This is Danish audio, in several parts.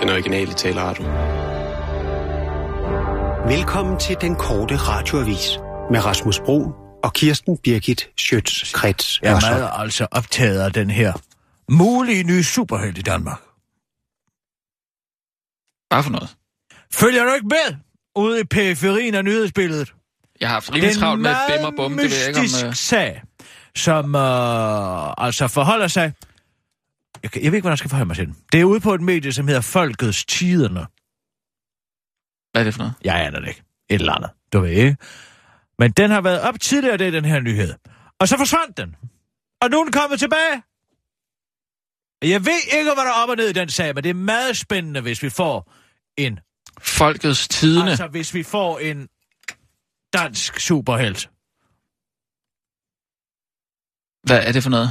den originale taleradio. Velkommen til den korte radioavis med Rasmus Bro og Kirsten Birgit Schøtz-Krets Jeg er meget altså optaget af den her mulige nye superhelt i Danmark. Hvad for noget? Følger du ikke med ude i periferien af nyhedsbilledet? Jeg har haft rimelig travlt med bim og bum, det ved jeg ikke om... mystisk Uh... sag, som øh, altså forholder sig... Jeg, jeg ved ikke, hvordan jeg skal forholde mig til den. Det er ude på et medie, som hedder Folkets Tiderne. Hvad er det for noget? Jeg aner det ikke. Et eller andet. Du ved ikke. Men den har været op tidligere, det er den her nyhed. Og så forsvandt den. Og nu er den kommet tilbage. Jeg ved ikke, hvad der er op og ned i den sag, men det er meget spændende, hvis vi får en... Folkets Tidene. Altså, hvis vi får en dansk superhelt. Hvad er det for noget?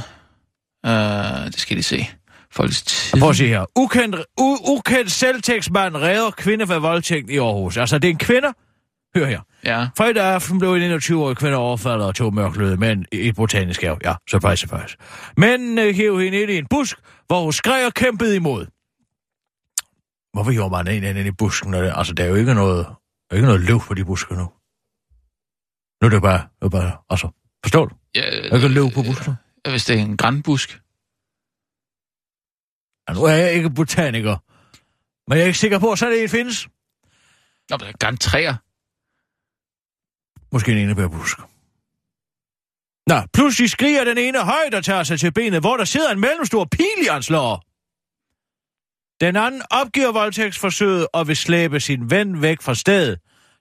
Uh, det skal de se. Folkets Tidene. Prøv at se her. Ukendt, u- ukendt selvtægtsmand redder kvinde for voldtægt i Aarhus. Altså, det er en kvinde. Hør her. Ja. Fredag aften blev en 21-årig kvinde overfaldet og to mørkløde mænd i et botanisk have. Ja, surprise, surprise. Mændene hæv hende ind i en busk, hvor hun skreg og kæmpede imod. Hvorfor gjorde man en ind i busken? Når det, altså, der er jo ikke noget, der er ikke noget løv på de buske nu. Nu er det bare, nu er det bare altså, forstår du? ja Der er ikke løv på busken. øh, hvis det er en grænbusk. Ja, nu er jeg ikke botaniker. Men jeg er ikke sikker på, at sådan en findes. Nå, men der er græntræer. Måske en enebærbusk. Nå, pludselig skriger den ene højt og tager sig til benet, hvor der sidder en mellemstor pil i hans lår. Den anden opgiver voldtægtsforsøget og vil slæbe sin ven væk fra stedet,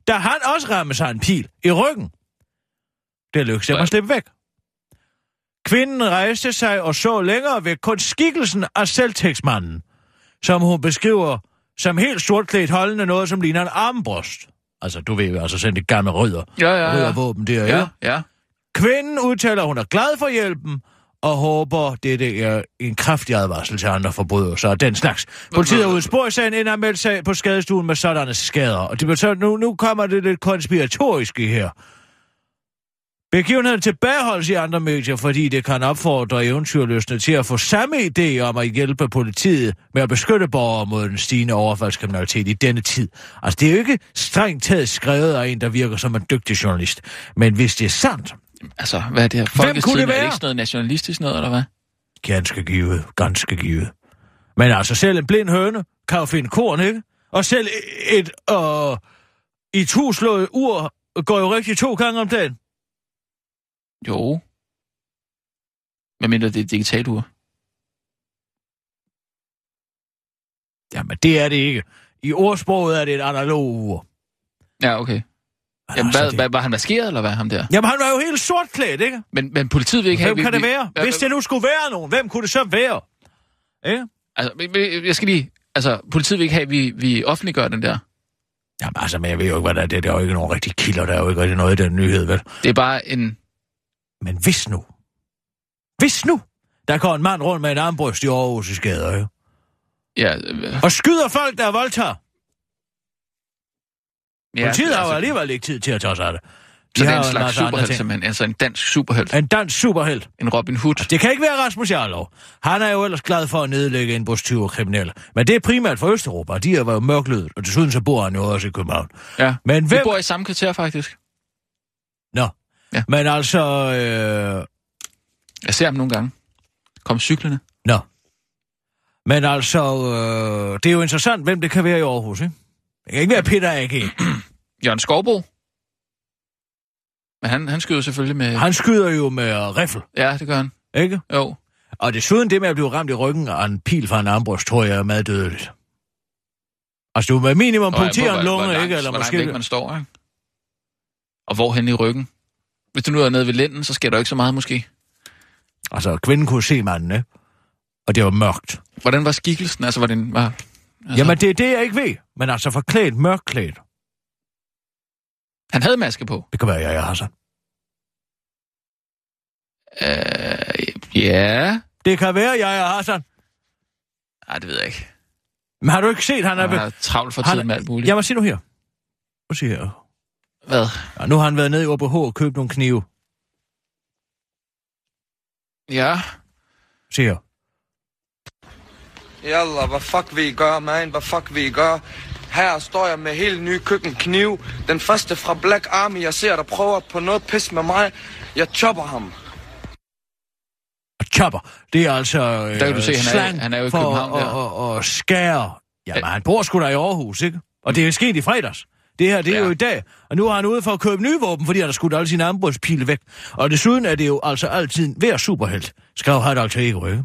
da han også rammer sig en pil i ryggen. Det lykkedes dem at slippe væk. Kvinden rejste sig og så længere væk kun skikkelsen af selvtægtsmanden, som hun beskriver som helt sortklædt holdende noget, som ligner en armbryst. Altså, du ved jo, altså sådan det gamle rødder. Ja, ja, ja. Røddervåben der, ja. Ja, ja. Kvinden udtaler, at hun er glad for hjælpen, og håber, det er en kraftig advarsel til andre forbrydelser og den slags. Politiet har udspurgt i sagen, inden meldt sag på skadestuen med sådanne skader. Og det betyder, nu, nu kommer det lidt konspiratoriske her. Begivenheden tilbageholdes i andre medier, fordi det kan opfordre eventyrløsne til at få samme idé om at hjælpe politiet med at beskytte borgere mod den stigende overfaldskriminalitet i denne tid. Altså, det er jo ikke strengt taget skrevet af en, der virker som en dygtig journalist. Men hvis det er sandt, Altså, hvad er det her? Folkets kunne det? Er ikke sådan noget nationalistisk noget, eller hvad? Ganske givet, ganske givet. Men altså, selv en blind høne kan jo finde korn, ikke? Og selv et øh, i tuslået ur går jo rigtig to gange om dagen. Jo. Hvad mindre det er et digitalt ur? Jamen, det er det ikke. I ordsproget er det et analog ur. Ja, okay. Men Jamen, altså, hvad, det... hvad, var han maskeret, eller hvad, ham der? Jamen, han var jo helt sortklædt, ikke? Men, men politiet vil ikke have... Hvem kan vi, det være? vi- Hvis det nu skulle være nogen, hvem kunne det så være? Ikke? Altså, jeg skal lige... Altså, politiet vil ikke have, at vi, vi offentliggør den der. Jamen, altså, men jeg ved jo ikke, hvad der er. Det der er jo ikke nogen rigtig kilder. Der er jo ikke rigtig noget i den nyhed, vel? Det er bare en... Men hvis nu, hvis nu, der går en mand rundt med en armbryst i Aarhus' gader, ikke? Ja, øh, og skyder folk, der voldtager. ja, Politiet har jo altså, alligevel ikke tid til at tage sig af det. Så det er har en jo slags superhelt, simpelthen. Altså en dansk superhelt. En dansk superhelt. En Robin Hood. Det kan ikke være Rasmus Jarlov. Han er jo ellers glad for at nedlægge indbrudstyve og kriminelle. Men det er primært fra Østeuropa, de er jo mørklødet, og desuden så bor han jo også i København. Ja. Men Vi hvem... bor i samme kvarter, faktisk. Nå. Ja. Men altså... Øh... Jeg ser ham nogle gange. Kom cyklerne. Nå. Men altså, øh... det er jo interessant, hvem det kan være i Aarhus, ikke? Det kan ikke være Peter A.G. Jørgen Skovbo. Men han, han skyder selvfølgelig med... Han skyder jo med riffel, Ja, det gør han. ikke? Jo. Og desuden det med at blive ramt i ryggen af en pil fra en armbrust, tror jeg er meget dødeligt. Altså, du med minimum Hvor- punktere hvor- en hvor lunge, langt- ikke? Eller hvor langt måske... væk man står, ikke? Og hvor hen i ryggen? Hvis du nu er nede ved lænden, så sker der ikke så meget måske. Altså, kvinden kunne se manden, ikke? Og det var mørkt. Hvordan var skikkelsen? Altså, var den... Var, altså, Jamen, det er det, jeg ikke ved. Men altså, forklædt, mørkklædt. Han havde maske på. Det kan være, jeg er Hassan. Øh, ja. Det kan være, jeg er Hassan. Nej, det ved jeg ikke. Men har du ikke set, han er... Han er travlt for Han- tiden med alt muligt. Jeg må sige nu her. Nu siger jeg. Hvad? Ja, nu har han været nede i OBH og købt nogle knive. Ja. Siger jeg. Jalla, hvad fuck vil I gøre, man? Hvad fuck vil I gøre? Her står jeg med helt ny køkkenkniv. Den første fra Black Army, jeg ser, der prøver på noget pis med mig. Jeg chopper ham. Og chopper, det er altså øh, Der kan du se, han er- slang han er jo i for København at, der. at, at skære. Jamen, han bor sgu da i Aarhus, ikke? Og det er sket i fredags. Det her, det er Ja. jo i dag. Og nu er han ude for at købe nye våben, fordi han har skudt alle sine armbrystpile væk. Og desuden er det jo altså altid hver superhelt skal jo have et alter ego, ikke?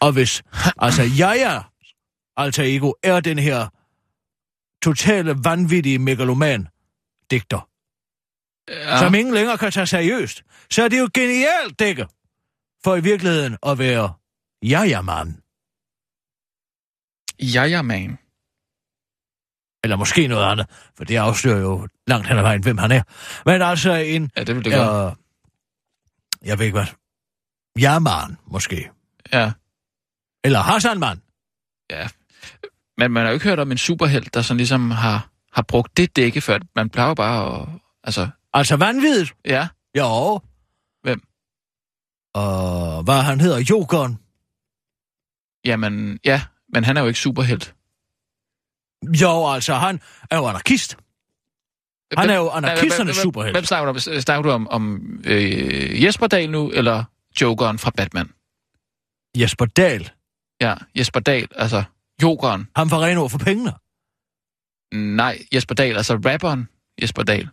Og hvis, altså jeg er alter ego, er den her totale vanvittige megaloman digter, Ja. som ingen længere kan tage seriøst, så er det jo genialt dække for i virkeligheden at være jaja-mand. Ja, ja, man. Eller måske noget andet, for det afslører jo langt hen ad vejen, hvem han er. Men altså en... Ja, det vil det gøre. Øh, jeg ved ikke hvad. Jaman, måske. Ja. Eller Hassanman. Ja. Men man har jo ikke hørt om en superhelt, der sådan ligesom har, har brugt det dække før. Man plejer bare at... Altså, Altså vanvittigt. ja. Jo. Hvem? Og hvad han hedder? Jokeren. Jamen, ja. Men han er jo ikke superhelt. Jo, altså, han er jo anarkist. Han er jo anarkisternes superhelt. Hvem snakker du om? Snakker du om, om øh, Jesper Dahl nu, eller Jokeren fra Batman? Jesper Dahl. Ja, Jesper Dahl, altså Jokeren. Han får ren ord for pengene. Nej, Jesper Dahl, altså rapperen Jesper Dahl.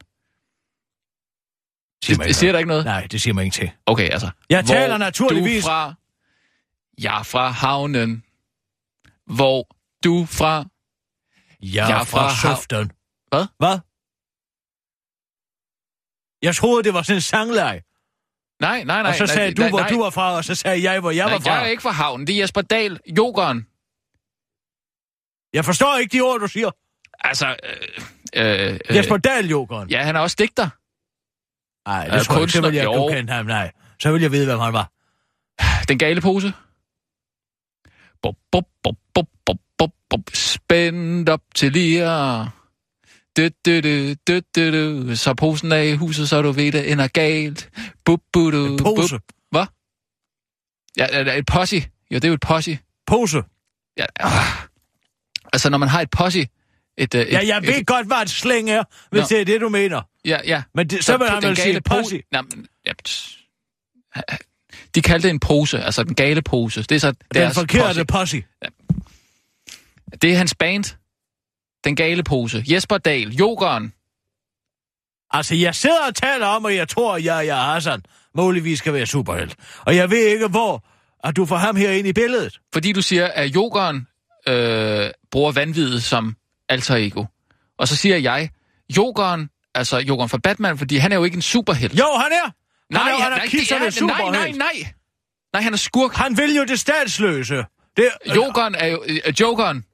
Siger Det, det siger der ikke noget? Nej, det siger mig ikke til. Okay, altså. Jeg hvor taler naturligvis... Du fra... Jeg er fra havnen. Hvor du fra... Jeg Jeg er fra fra Søften. Hvad? Hvad? Jeg troede, det var sådan en sangleg. Nej, nej, nej. Og så nej, sagde du, nej, hvor nej. du var fra, og så sagde jeg, hvor jeg Nej, var fra. jeg er ikke fra havnen. Det er Jesper Dahl, Jokeren. Jeg forstår ikke de ord, du siger. Altså, øh, øh, øh, Jesper Dahl, Jokeren. Ja, han er også digter. Nej, Øh, det tror jeg ikke. Så vil jeg jo. ikke kende ham, nej. Så vil jeg vide, hvem han var. Den gale pose. Bop, bop, bop, bop, bop, bop. Spændt op til lir. Du, du, du, du, du, du. Så posen er i huset, så du ved, det ender galt. Bup, bu, du, En pose. Bup. Hvad? Ja, ja, ja, et posse. Jo, det er jo et posse. Pose. Ja, ah. Altså, når man har et posse... Et, øh, et, Ja, jeg ved et, godt, hvad et slæng er, hvis Nå. det er det, du mener. Ja, ja. Men det, så vil han vel sige posse. Nej, men, ja, de kaldte det en pose, altså den gale pose. Det er så Den deres forkerte posse. posse. Det er hans band. Den gale pose. Jesper Dahl, Jokeren. Altså, jeg sidder og taler om, at jeg tror, at jeg, jeg Hassan muligvis skal være superhelt. Og jeg ved ikke, hvor at du får ham her ind i billedet. Fordi du siger, at Jokeren øh, bruger vanvittet som alter ego. Og så siger jeg, Jokeren, altså Jokeren fra Batman, fordi han er jo ikke en superhelt. Jo, han er! nej, han er han- nej, anarkisternes det er- nej, superhelt. nej, nej. Nej, han er skurk. Han vil jo det statsløse. Det, Jokeren er jo... Øh, Jokeren.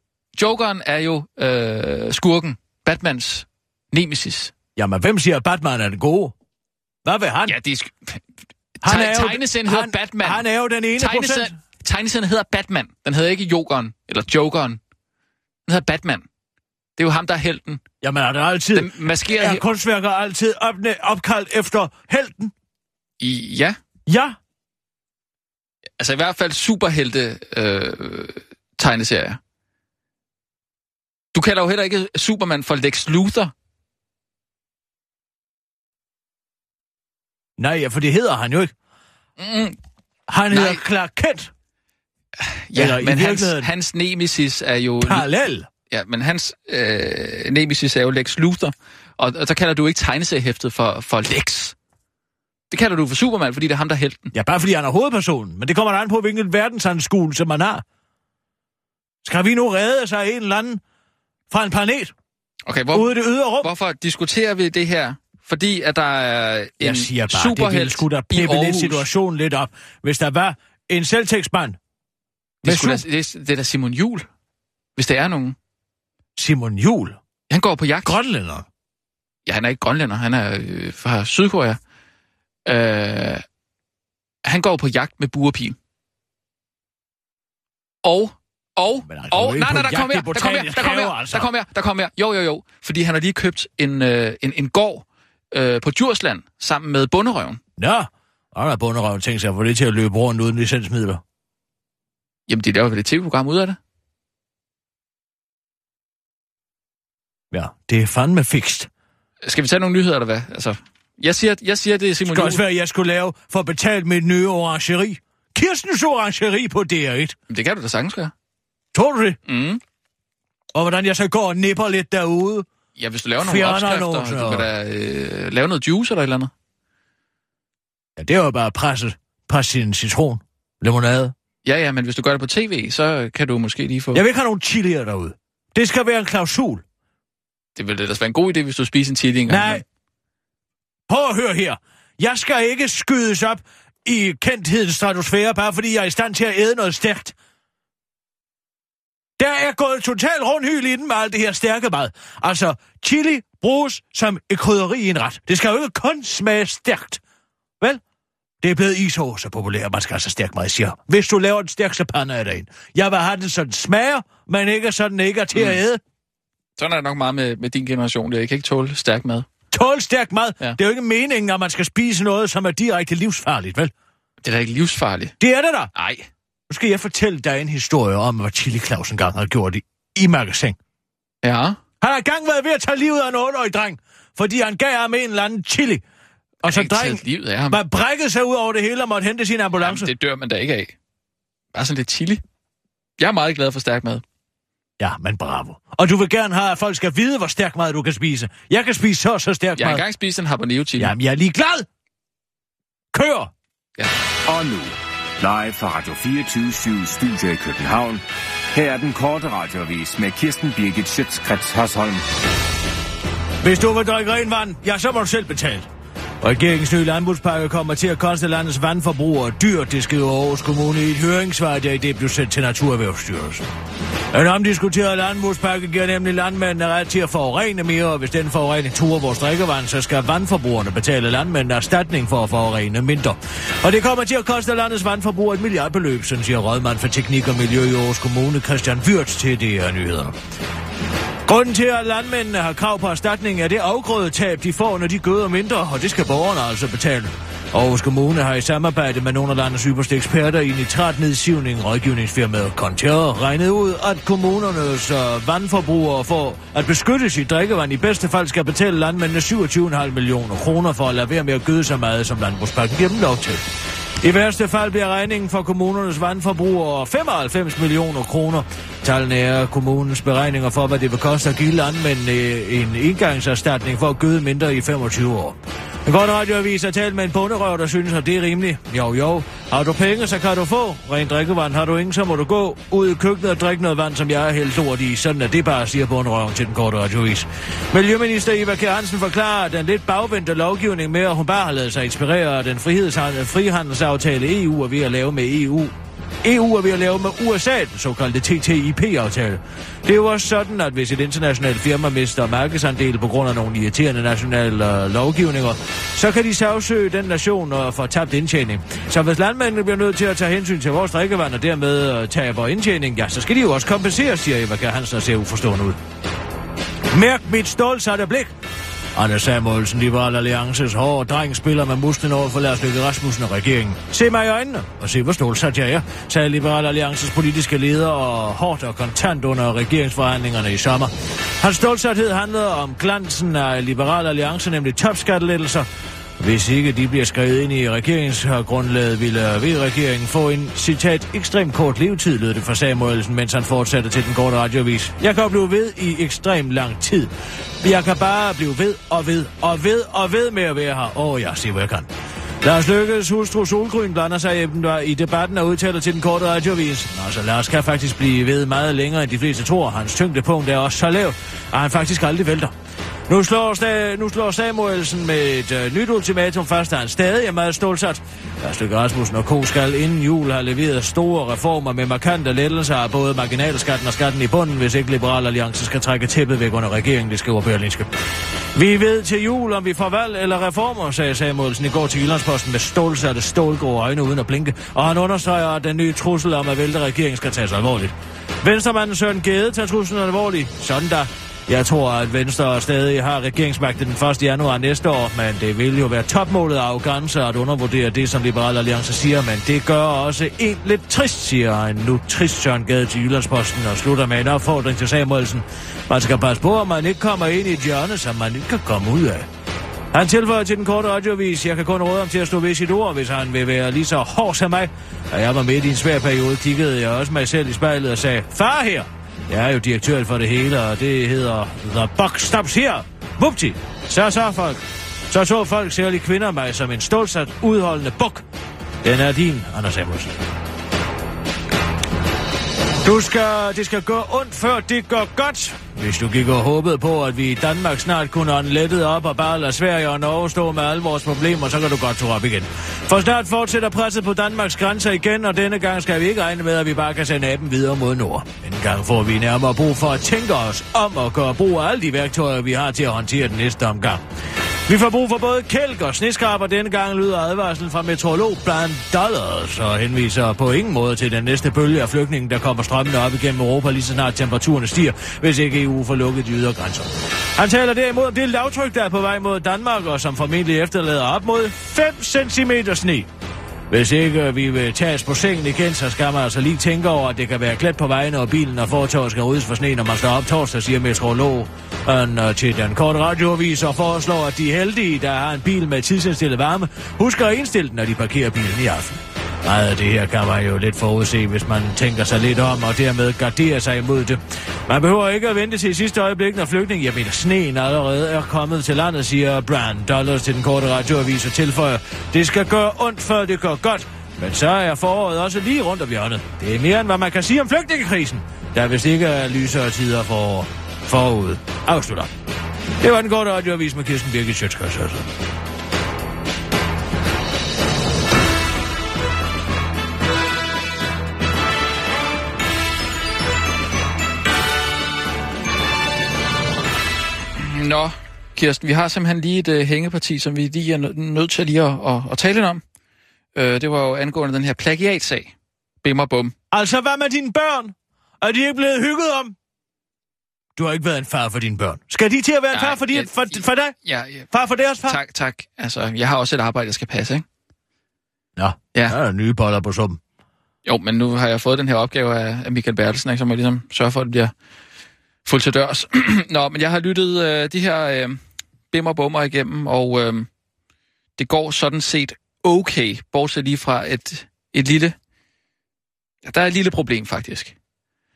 Jokeren er jo øh, skurken. Batmans nemesis. Jamen, hvem siger, at Batman er den gode? Hvad vil han? Ja, det er... Han Teg- tegneserien hedder han, Batman. Han er jo den ene procent. Tegneserien, hedder Batman. Den hedder ikke Jokeren, eller Jokeren. Den hedder Batman. Det er jo ham, der er helten. Jamen, er det altid... Den maskerer... er kunstværker altid opne, opkaldt efter helten? I, ja, Ja. altså i hvert fald superhelte øh, tegneserier. Du kalder jo heller ikke Superman for Lex Luthor. Nej, ja, for det hedder han jo ikke. Mm, Han Nej. hedder Clark Kent. ja, Eller men hans, hans nemesis er jo... Parallel. Ja, men hans øh, nemesis er jo Lex Luthor. Og, og så kalder du ikke tegneseriehæftet for, for Lex. Det kalder du for Superman, fordi det er ham, der er helten. Ja, bare fordi han er hovedpersonen. Men det kommer an på, hvilken verdensanskuelse som man har. Skal vi nu redde sig en eller anden fra en planet Okay, hvor, ude i det ydre rum? hvorfor diskuterer vi det her? Fordi at der er en Jeg siger bare, det ville sgu da pippe lidt situationen lidt op, hvis der var en selvtægtsmand Det da, det, det er da Simon Jul, hvis der er nogen. Simon Jul, Han går på jagt. grønlænder. Ja, han er ikke grønlænder, han er øh, fra Sydkorea. Øh, han går på jagt med buerpil. Og, og, går og, nej, nej, der kommer her, der kommer her, der kommer her, altså. der kommer her, der kommer her. Jo, jo, jo, fordi han har lige købt en, øh, en, en gård øh, på Djursland sammen med bunderøven. Nå, og der er bunderøven tænkt sig at få det til at løbe rundt uden licensmidler. Jamen, de laver vel et tv-program ud af det? Ja, det er fandme fikst. Skal vi tage nogle nyheder, eller hvad? Altså, jeg siger, jeg siger det er Simon Det skal også være, at jeg skulle lave for at betale mit nye orangeri. Kirstens orangeri på DR1. Men Det kan du da sagtens gøre. Tror du det? Mm. Og hvordan jeg så går og nipper lidt derude. Ja, hvis du laver nogle opskrifter, nogle, du kan da øh, lave noget juice eller et eller andet. Ja, det er jo bare at presse, sin citron. Limonade. Ja, ja, men hvis du gør det på tv, så kan du måske lige få... Jeg vil ikke have nogen chilier derude. Det skal være en klausul. Det ville ellers være en god idé, hvis du spiser en chili en gang. Nej. Prøv at høre her. Jeg skal ikke skydes op i kendthedens stratosfære, bare fordi jeg er i stand til at æde noget stærkt. Der er gået totalt rundhyl i den med alt det her stærke mad. Altså, chili bruges som et krydderi i en ret. Det skal jo ikke kun smage stærkt. Vel? Det er blevet isåse populært, man skal have så stærk mad, siger. Hvis du laver den stærkste pande af dagen. Jeg vil have den sådan smager, men ikke sådan ikke er til at æde. Sådan er det nok meget med, med din generation. Jeg kan ikke tåle stærk mad. Tål stærk mad. Ja. Det er jo ikke meningen, at man skal spise noget, som er direkte livsfarligt, vel? Det er da ikke livsfarligt. Det er det da. Nej. Nu skal jeg fortælle dig en historie om, hvad Chili Claus engang har gjort i, i magasin. Ja. Han har engang været ved at tage livet af en 8-årig dreng, fordi han gav ham en eller anden chili. Og så drengen livet af ham. var brækket sig ud over det hele og måtte hente sin ambulance. Jamen, det dør man da ikke af. Bare sådan lidt chili. Jeg er meget glad for stærk mad. Ja, men bravo. Og du vil gerne have, at folk skal vide, hvor stærk mad du kan spise. Jeg kan spise så så stærk Jeg har mad. engang spist en habanero chili. Jamen, jeg er lige glad. Kør! Og nu, live fra Radio 24 Studio i København. Her er den korte radiovis med Kirsten Birgit Schøtzgrads Hasholm. Hvis du vil drikke ren vand, ja, så må du selv betale. Regeringens nye landbrugspakke kommer til at koste landets vandforbrugere dyrt, det skriver Aarhus Kommune i et høringssvar, der i det blev sendt til Naturerhvervsstyrelsen. En omdiskuteret landbrugspakke giver nemlig landmændene ret til at forurene mere, og hvis den forurening turer vores drikkevand, så skal vandforbrugerne betale landmændene erstatning for at forurene mindre. Og det kommer til at koste landets vandforbrugere et milliardbeløb, sådan siger rådmand for teknik og miljø i Aarhus Kommune, Christian Wirtz, til det her nyheder. Grunden til, at landmændene har krav på erstatning, er det afgrødetab, de får, når de gøder mindre, og det skal borgerne altså betale. Aarhus Kommune har i samarbejde med nogle af landets ypperste eksperter i nitratnedsivning rådgivningsfirmaet Conter regnet ud, at kommunernes øh, vandforbrugere for at beskytte sit drikkevand i bedste fald skal betale landmændene 27,5 millioner kroner for at lade være med at gøde så meget, som landbrugspakken giver dem lov til. I værste fald bliver regningen for kommunernes vandforbrugere 95 millioner kroner. Tallene er kommunens beregninger for, hvad det vil koste at give landmændene øh, en indgangserstatning for at gøde mindre i 25 år. En godt radioavis har talt med en bunderøv, der synes, at det er rimeligt. Jo, jo. Har du penge, så kan du få. Rent drikkevand har du ingen, så må du gå ud i køkkenet og drikke noget vand, som jeg er helt lort i. Sådan er det bare, siger bunderøven til den korte radioavis. Miljøminister Eva Kjær Hansen forklarer, at den lidt bagvendte lovgivning med, at hun bare har lavet sig inspirere af den frihandelsaftale EU er ved at lave med EU, EU er ved at lave med USA, den såkaldte TTIP-aftale. Det er jo også sådan, at hvis et internationalt firma mister markedsandel på grund af nogle irriterende nationale øh, lovgivninger, så kan de sagsøge den nation og få tabt indtjening. Så hvis landmændene bliver nødt til at tage hensyn til vores drikkevand og dermed øh, taber indtjening, ja, så skal de jo også kompenseres, siger Eva Kjær Hansen og ser uforstående ud. Mærk mit stålsatte blik. Anders Samuelsen, Liberal Alliances hårde dreng, spiller med musten over for Lars Løkke Rasmussen og regeringen. Se mig i øjnene og se, hvor stålsat jeg er, sagde Liberal Alliances politiske leder og hårdt og kontant under regeringsforhandlingerne i sommer. Hans stålsathed handlede om glansen af Liberal Alliance, nemlig topskattelettelser, hvis ikke de bliver skrevet ind i regeringsgrundlaget, ville V-regeringen få en, citat, ekstrem kort levetid, lød det fra Samuelsen, mens han fortsatte til den korte radiovis. Jeg kan blive ved i ekstrem lang tid. Jeg kan bare blive ved og ved og ved og ved med at være her. Åh, oh, jeg siger, hvad jeg kan. Lars Lykkes hustru Solgrøn blander sig i debatten og udtaler til den korte radiovis. Nå, så Lars kan faktisk blive ved meget længere end de fleste tror. Hans tyngdepunkt er også så lavt, at han faktisk aldrig vælter. Nu slår, sta- nu slår Samuelsen med et øh, nyt ultimatum fast, at han stadig er meget stålsat. Lars Løkke Rasmussen og Ko skal inden jul have leveret store reformer med markante lettelser af både marginalskatten og skatten i bunden, hvis ikke Liberal Alliance skal trække tæppet væk under regeringen, det skriver Berlingske. Vi ved til jul, om vi får valg eller reformer, sagde Samuelsen i går til Jyllandsposten med stålsatte stålgrå øjne uden at blinke, og han understreger, at den nye trussel om at vælte regeringen skal tages alvorligt. Venstremanden Søren Gade tager truslen alvorligt. Sådan der. Jeg tror, at Venstre stadig har regeringsmagten den 1. januar næste år, men det vil jo være topmålet af arrogance at undervurdere det, som Liberal Alliance siger, men det gør også en lidt trist, siger en nu trist Søren Gade til Jyllandsposten og slutter med en opfordring til Samuelsen. Man skal passe på, at man ikke kommer ind i et hjørne, som man ikke kan komme ud af. Han tilføjer til den korte radiovis, jeg kan kun råde ham til at stå ved sit ord, hvis han vil være lige så hård som mig. Da jeg var midt i en svær periode, kiggede jeg også mig selv i spejlet og sagde, far her! Jeg er jo direktør for det hele, og det hedder The Buck Stops Here. Vupti! Så så folk. Så så folk særligt kvinder mig som en stålsat, udholdende buk. Den er din, Anders Samuelsen. Du skal, det skal gå ondt, før det går godt. Hvis du gik og håbede på, at vi i Danmark snart kunne ånde lettet op og bare lade Sverige og Norge stå med alle vores problemer, så kan du godt tage op igen. For snart fortsætter presset på Danmarks grænser igen, og denne gang skal vi ikke regne med, at vi bare kan sende aben videre mod nord. En gang får vi nærmere brug for at tænke os om og gøre brug af alle de værktøjer, vi har til at håndtere den næste omgang. Vi får brug for både kælk og sneskraber. Denne gang lyder advarslen fra meteorolog Brian Dollars og henviser på ingen måde til den næste bølge af flygtninge, der kommer strømmende op igennem Europa, lige så snart temperaturen stiger, hvis ikke EU får lukket de ydre grænser. Han taler derimod om det lavtryk, der er på vej mod Danmark, og som formentlig efterlader op mod 5 cm sne. Hvis ikke øh, vi vil tages på sengen igen, så skal man altså lige tænke over, at det kan være klædt på vejene, og bilen og fortoget skal ryddes for sne, når man står op torsdag, siger meteorolog øh, til den korte radioavis og foreslår, at de heldige, der har en bil med tidsindstillet varme, husker at indstille den, når de parkerer bilen i aften. Meget af det her kan man jo lidt forudse, hvis man tænker sig lidt om, og dermed garderer sig imod det. Man behøver ikke at vente til sidste øjeblik, når flygtning, jeg mener sneen allerede er kommet til landet, siger Brand Dollars til den korte radioavis og tilføjer, det skal gøre ondt, før det går godt. Men så er foråret også lige rundt om hjørnet. Det er mere end hvad man kan sige om flygtningekrisen, der vist ikke er lysere tider for forud. Afslutter. Det var den korte radioavis med Kirsten Birgit Sjøtskørs. Nå, Kirsten, vi har simpelthen lige et uh, hængeparti, som vi lige er nø- nødt til lige at, at, at tale lidt om. Uh, det var jo angående den her plagiatsag. Bim og bum. Altså, hvad med dine børn? Er de ikke blevet hygget om? Du har ikke været en far for dine børn. Skal de til at være en Nej, far for, jeg- for, for dig? Ja, ja. Far for deres far? Tak, tak. Altså, jeg har også et arbejde, jeg skal passe, ikke? Nå, Ja. der er nye boller på sumpen. Jo, men nu har jeg fået den her opgave af, af Michael Bertelsen, ikke, så må jeg ligesom sørge for, at det bliver fuldt til dørs. Nå, men jeg har lyttet øh, de her øh, bimmer bummer igennem, og øh, det går sådan set okay, bortset lige fra et, et lille... Ja, der er et lille problem, faktisk.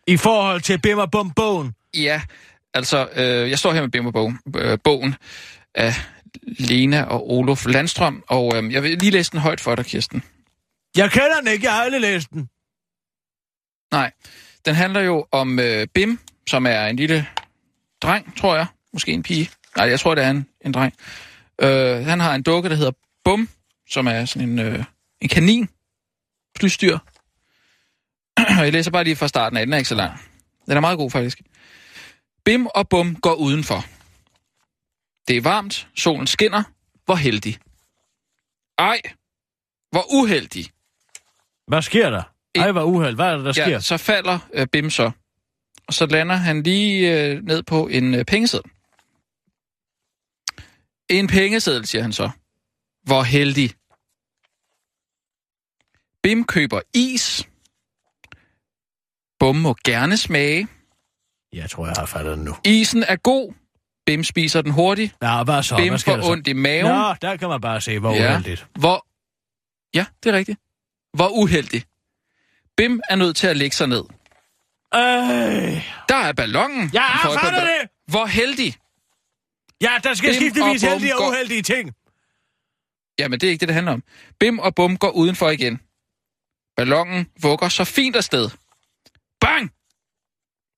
I forhold til Bimmer Bum Bogen. Ja, altså, øh, jeg står her med Bimmer bogen, øh, bogen af Lena og Olof Landstrøm, og øh, jeg vil lige læse den højt for dig, Kirsten. Jeg kender den ikke, jeg har aldrig læst den. Nej, den handler jo om øh, Bim, som er en lille dreng, tror jeg. Måske en pige. Nej, jeg tror, det er en, en dreng. Øh, han har en dukke, der hedder Bum, som er sådan en, øh, en kanin. Flystyr. jeg læser bare lige fra starten af, den er ikke så lang. Den er meget god, faktisk. Bim og Bum går udenfor. Det er varmt, solen skinner. Hvor heldig. Ej, hvor uheldig. Hvad sker der? Ej, hvor uheld. Hvad er det, der sker? Ja, så falder øh, Bim så. Og så lander han lige øh, ned på en øh, pengeseddel. En pengeseddel, siger han så. Hvor heldig. Bim køber is. Bum må gerne smage. Jeg tror, jeg har fattet den nu. Isen er god. Bim spiser den hurtigt. Ja, hvad så? Bim får ondt i maven. Nå, der kan man bare se, hvor Ja. uheldigt. Hvor... Ja, det er rigtigt. Hvor uheldig. Bim er nødt til at lægge sig ned. Øh, Der er ballonen. jeg par fattet ball- det! Hvor heldig. Ja, der skal Bim skiftevis og heldige og går- uheldige ting. Jamen, det er ikke det, det handler om. Bim og Bum går udenfor igen. Ballonen vugger så fint afsted. Bang!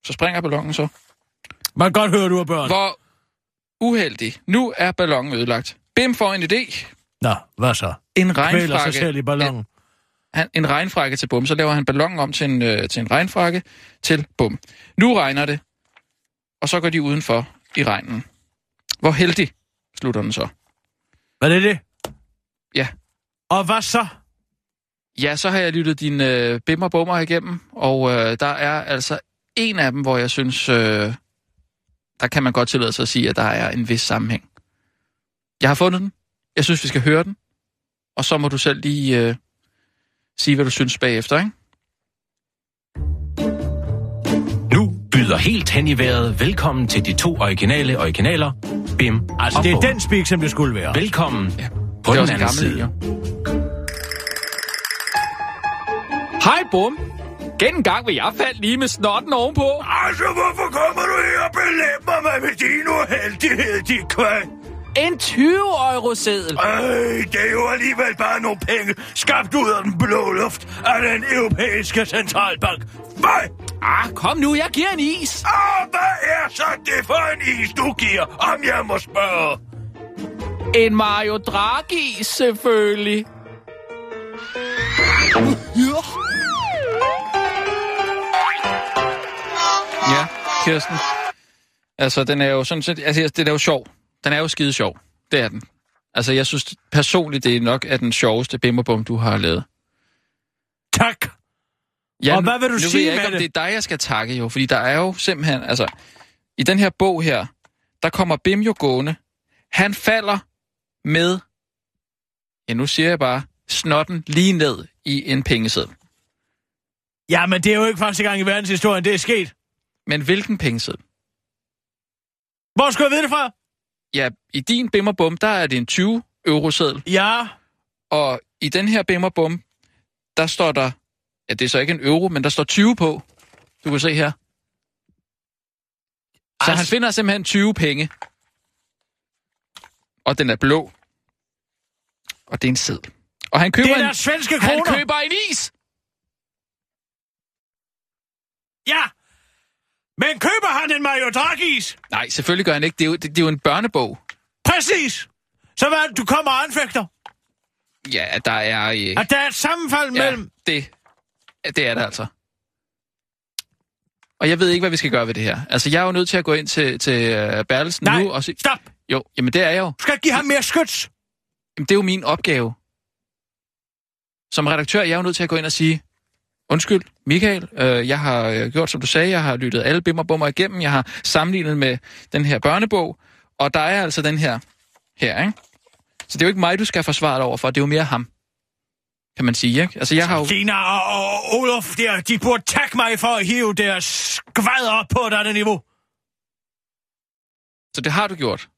Så springer ballonen så. Man kan godt høre, du er børn. Hvor uheldig. Nu er ballonen ødelagt. Bim får en idé. Nå, hvad så? En Kvæler sig regnfrakke. selv i ballonen. Han, en regnfrakke til Bum. Så laver han ballonen om til en, øh, til en regnfrakke til Bum. Nu regner det. Og så går de udenfor i regnen. Hvor heldig slutter den så. Hvad er det? Ja. Og hvad så? Ja, så har jeg lyttet din øh, bimmer bummer igennem, og øh, der er altså en af dem, hvor jeg synes, øh, der kan man godt tillade sig at sige, at der er en vis sammenhæng. Jeg har fundet den. Jeg synes, vi skal høre den. Og så må du selv lige øh, sige, hvad du synes bagefter, ikke? Nu byder helt hen i vejret velkommen til de to originale originaler, Bim Altså, og det er den speak, som det skulle være. Velkommen Ja. på det er den anden gammel side. jo. Hej, Bum. Gengang vil jeg falde lige med snotten ovenpå. Altså, hvorfor kommer du her og belemmer mig med din uheldighed, dit kvæg? En 20 euro seddel. Ej, det er jo alligevel bare nogle penge, skabt ud af den blå luft af den europæiske centralbank. Hvad? Ah, kom nu, jeg giver en is. Og hvad er så det for en is, du giver, om jeg må spørge? En Mario Draghi, selvfølgelig. Ja, Kirsten. Altså, den er jo sådan set... Altså, det er jo sjov. Den er jo skide sjov. Det er den. Altså, jeg synes personligt, det er nok er den sjoveste bimmerbum, du har lavet. Tak. Ja, Og hvad vil du nu sige ved jeg ikke, om det? det er dig, jeg skal takke jo, fordi der er jo simpelthen, altså, i den her bog her, der kommer Bim jo gående. Han falder med, ja nu siger jeg bare, snotten lige ned i en pengeseddel. Ja, men det er jo ikke første gang i verdenshistorien, det er sket. Men hvilken pengeseddel? Hvor skulle jeg vide det fra? Ja, i din bimmerbum, der er det en 20 euro seddel, Ja, og i den her bimmerbum, der står der, ja det er så ikke en euro, men der står 20 på. Du kan se her. Så Altså- han finder simpelthen 20 penge. Og den er blå. Og det er en seddel. Og han køber, det er en, der svenske han kroner. køber en is. Ja, men køber han en Mario Draghi's? Nej, selvfølgelig gør han ikke. Det er jo, det, det er jo en børnebog. Præcis. Så hvad det, du kommer og anfægter? Ja, der er... Øh, At der er et sammenfald ja, mellem... det, det er det altså. Og jeg ved ikke, hvad vi skal gøre ved det her. Altså, jeg er jo nødt til at gå ind til, til uh, Bertelsen Nej, nu og sige... stop. Jo, jamen det er jeg jo. Du skal give ham mere skyts. Jamen, det er jo min opgave. Som redaktør jeg er jeg jo nødt til at gå ind og sige, undskyld, Michael, øh, jeg har øh, gjort, som du sagde, jeg har lyttet alle bimmerbummer igennem, jeg har sammenlignet med den her børnebog, og der er altså den her, her, ikke? Så det er jo ikke mig, du skal forsvare dig over for, det er jo mere ham, kan man sige, ikke? Altså, jeg har jo... Dina og, og Olof, der, de burde takke mig for at hive deres skvader op på et andet niveau. Så det har du gjort.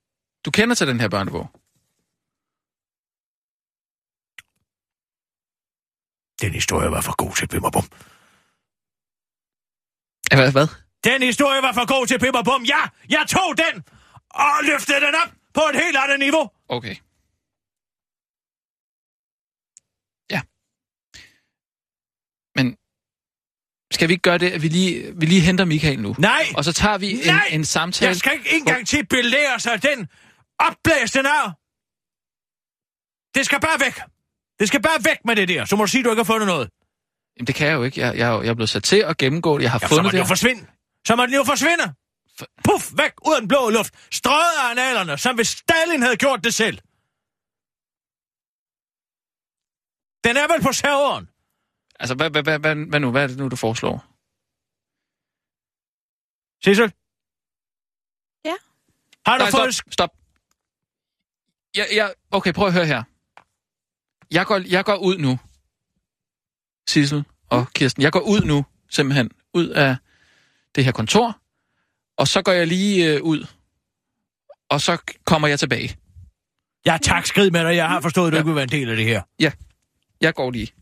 Du kender til den her børnebog. Den historie var for god til Bimmerbum. Hvad? hvad? Den historie var for god til Bimmerbum. Ja, jeg tog den og løftede den op på et helt andet niveau. Okay. Ja. Men skal vi ikke gøre det, at vi lige, vi lige henter Michael nu? Nej, Og så tager vi en, Nej! en samtale. jeg skal ikke engang til belære sig den opblæste nær. Det skal bare væk. Det skal bare væk med det der. Så må du sige, at du ikke har fundet noget. Jamen, det kan jeg jo ikke. Jeg, jeg, er jeg er blevet sat til at gennemgå det. Jeg har Ja, så må fundet den det. jo forsvinde. Så må den jo forsvinde. Puff, væk ud af den blå luft. Strøget af analerne, som hvis Stalin havde gjort det selv. Den er vel på serveren. Altså, hvad, hvad, hvad, hvad, hvad nu? Hvad er det nu, du foreslår? Sissel? Ja? Har du Nej, fået... stop, stop. Ja, ja, okay, prøv at høre her. Jeg går, jeg går ud nu. Sissel og Kirsten. Jeg går ud nu, simpelthen, ud af det her kontor. Og så går jeg lige øh, ud. Og så kommer jeg tilbage. Ja, tak, skrid med dig. Jeg har forstået, at du Ja. ikke vil være en del af det her. Ja, jeg går lige.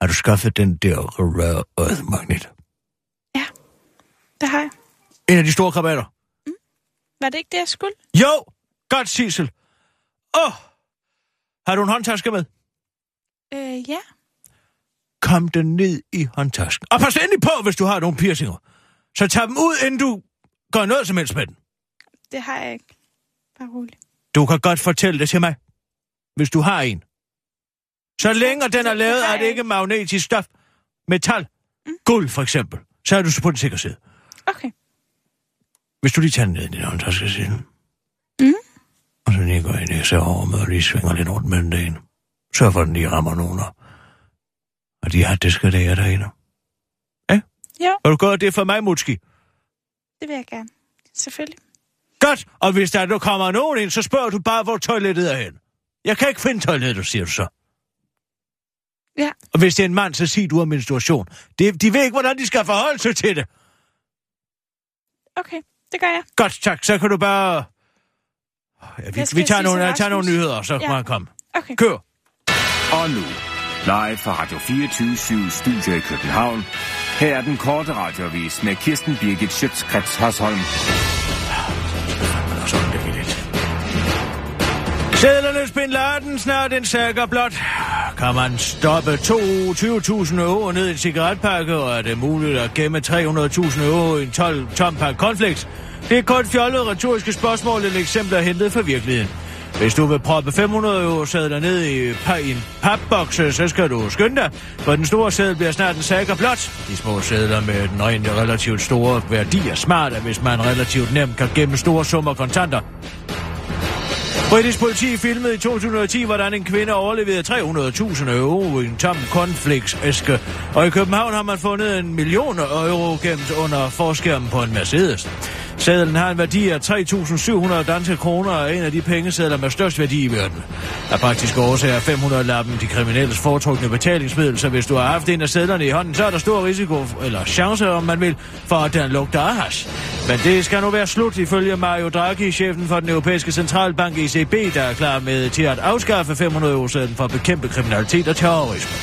Har du skaffet den der rare earth magnet? Det har jeg. En af de store krabatter? Var det ikke det, jeg skulle? Jo! Godt, Sissel. Åh! Oh. Har du en håndtaske med? Øh, ja. Kom den ned i håndtasken. Og pas endelig på, hvis du har nogle piercinger. Så tag dem ud, inden du gør noget som helst med den. Det har jeg ikke. Bare rolig. Du kan godt fortælle det til mig, hvis du har en. Så længe den er det lavet af et jeg ikke magnetisk stof, metal, guld for eksempel, så er du så på den sikre side. Okay. Hvis du lige tager den ned i din håndtaske siden, Mm. og så lige går ind i serverrummet og lige svinger lidt rundt mellem dagen. Sørg for, at den lige rammer nogen. Og de har det skal det derinde. Ja? Ja. Vil du gøre det for mig, Mutski? Det vil jeg gerne. Selvfølgelig. Godt, og hvis der nu kommer nogen ind, så spørger du bare, hvor toilettet er hen. Jeg kan ikke finde toilettet, siger du så. Ja. Og hvis det er en mand, så sig du har menstruation. Det, de ved ikke, hvordan de skal forholde sig til det. Okay, det gør jeg. Godt, tak. Så kan du bare... Ja, vi, Jeg vi tager, nogle, jeg tager nogle nyheder, så Ja. må han komme. Okay. Kør. Og nu, live fra Radio 24 Studio i København. Her er den korte radiovis med Kirsten Birgit Schøtzgrads Hasholm. Sædlernes Bin Laden snart en sækker blot. Kan man stoppe 20.000 euro ned i en cigaretpakke, og er det muligt at gemme 300.000 euro i en 12 tom pakke konflikt? Det er kun fjollet retoriske spørgsmål, et eksempel er hentet fra virkeligheden. Hvis du vil proppe 500 euro sædler ned i, pa- i en papboks, så skal du skynde dig, for den store sædel bliver snart en sækker blot. De små sædler med den rent relativt store værdi er smarte, hvis man relativt nemt kan gemme store summer kontanter. Britisk politi filmede i 2010, hvordan en kvinde overleverede 300.000 euro i en tom konfliktsæske. Og i København har man fundet en million euro gemt under forskærmen på en Mercedes. Sædlen har en værdi af 3.700 danske kroner og en af de pengesedler med størst værdi i verden. Af praktiske årsager er 500-lappen de kriminelles foretrukne betalingsmiddel, så hvis du har haft en af sædlerne i hånden, så er der stor risiko, eller chance, om man vil, for at den lugter af hash. Men det skal nu være slut, ifølge Mario Draghi, chefen for den europæiske centralbank ECB, der er klar med til at afskaffe 500 euro for at bekæmpe kriminalitet og terrorisme.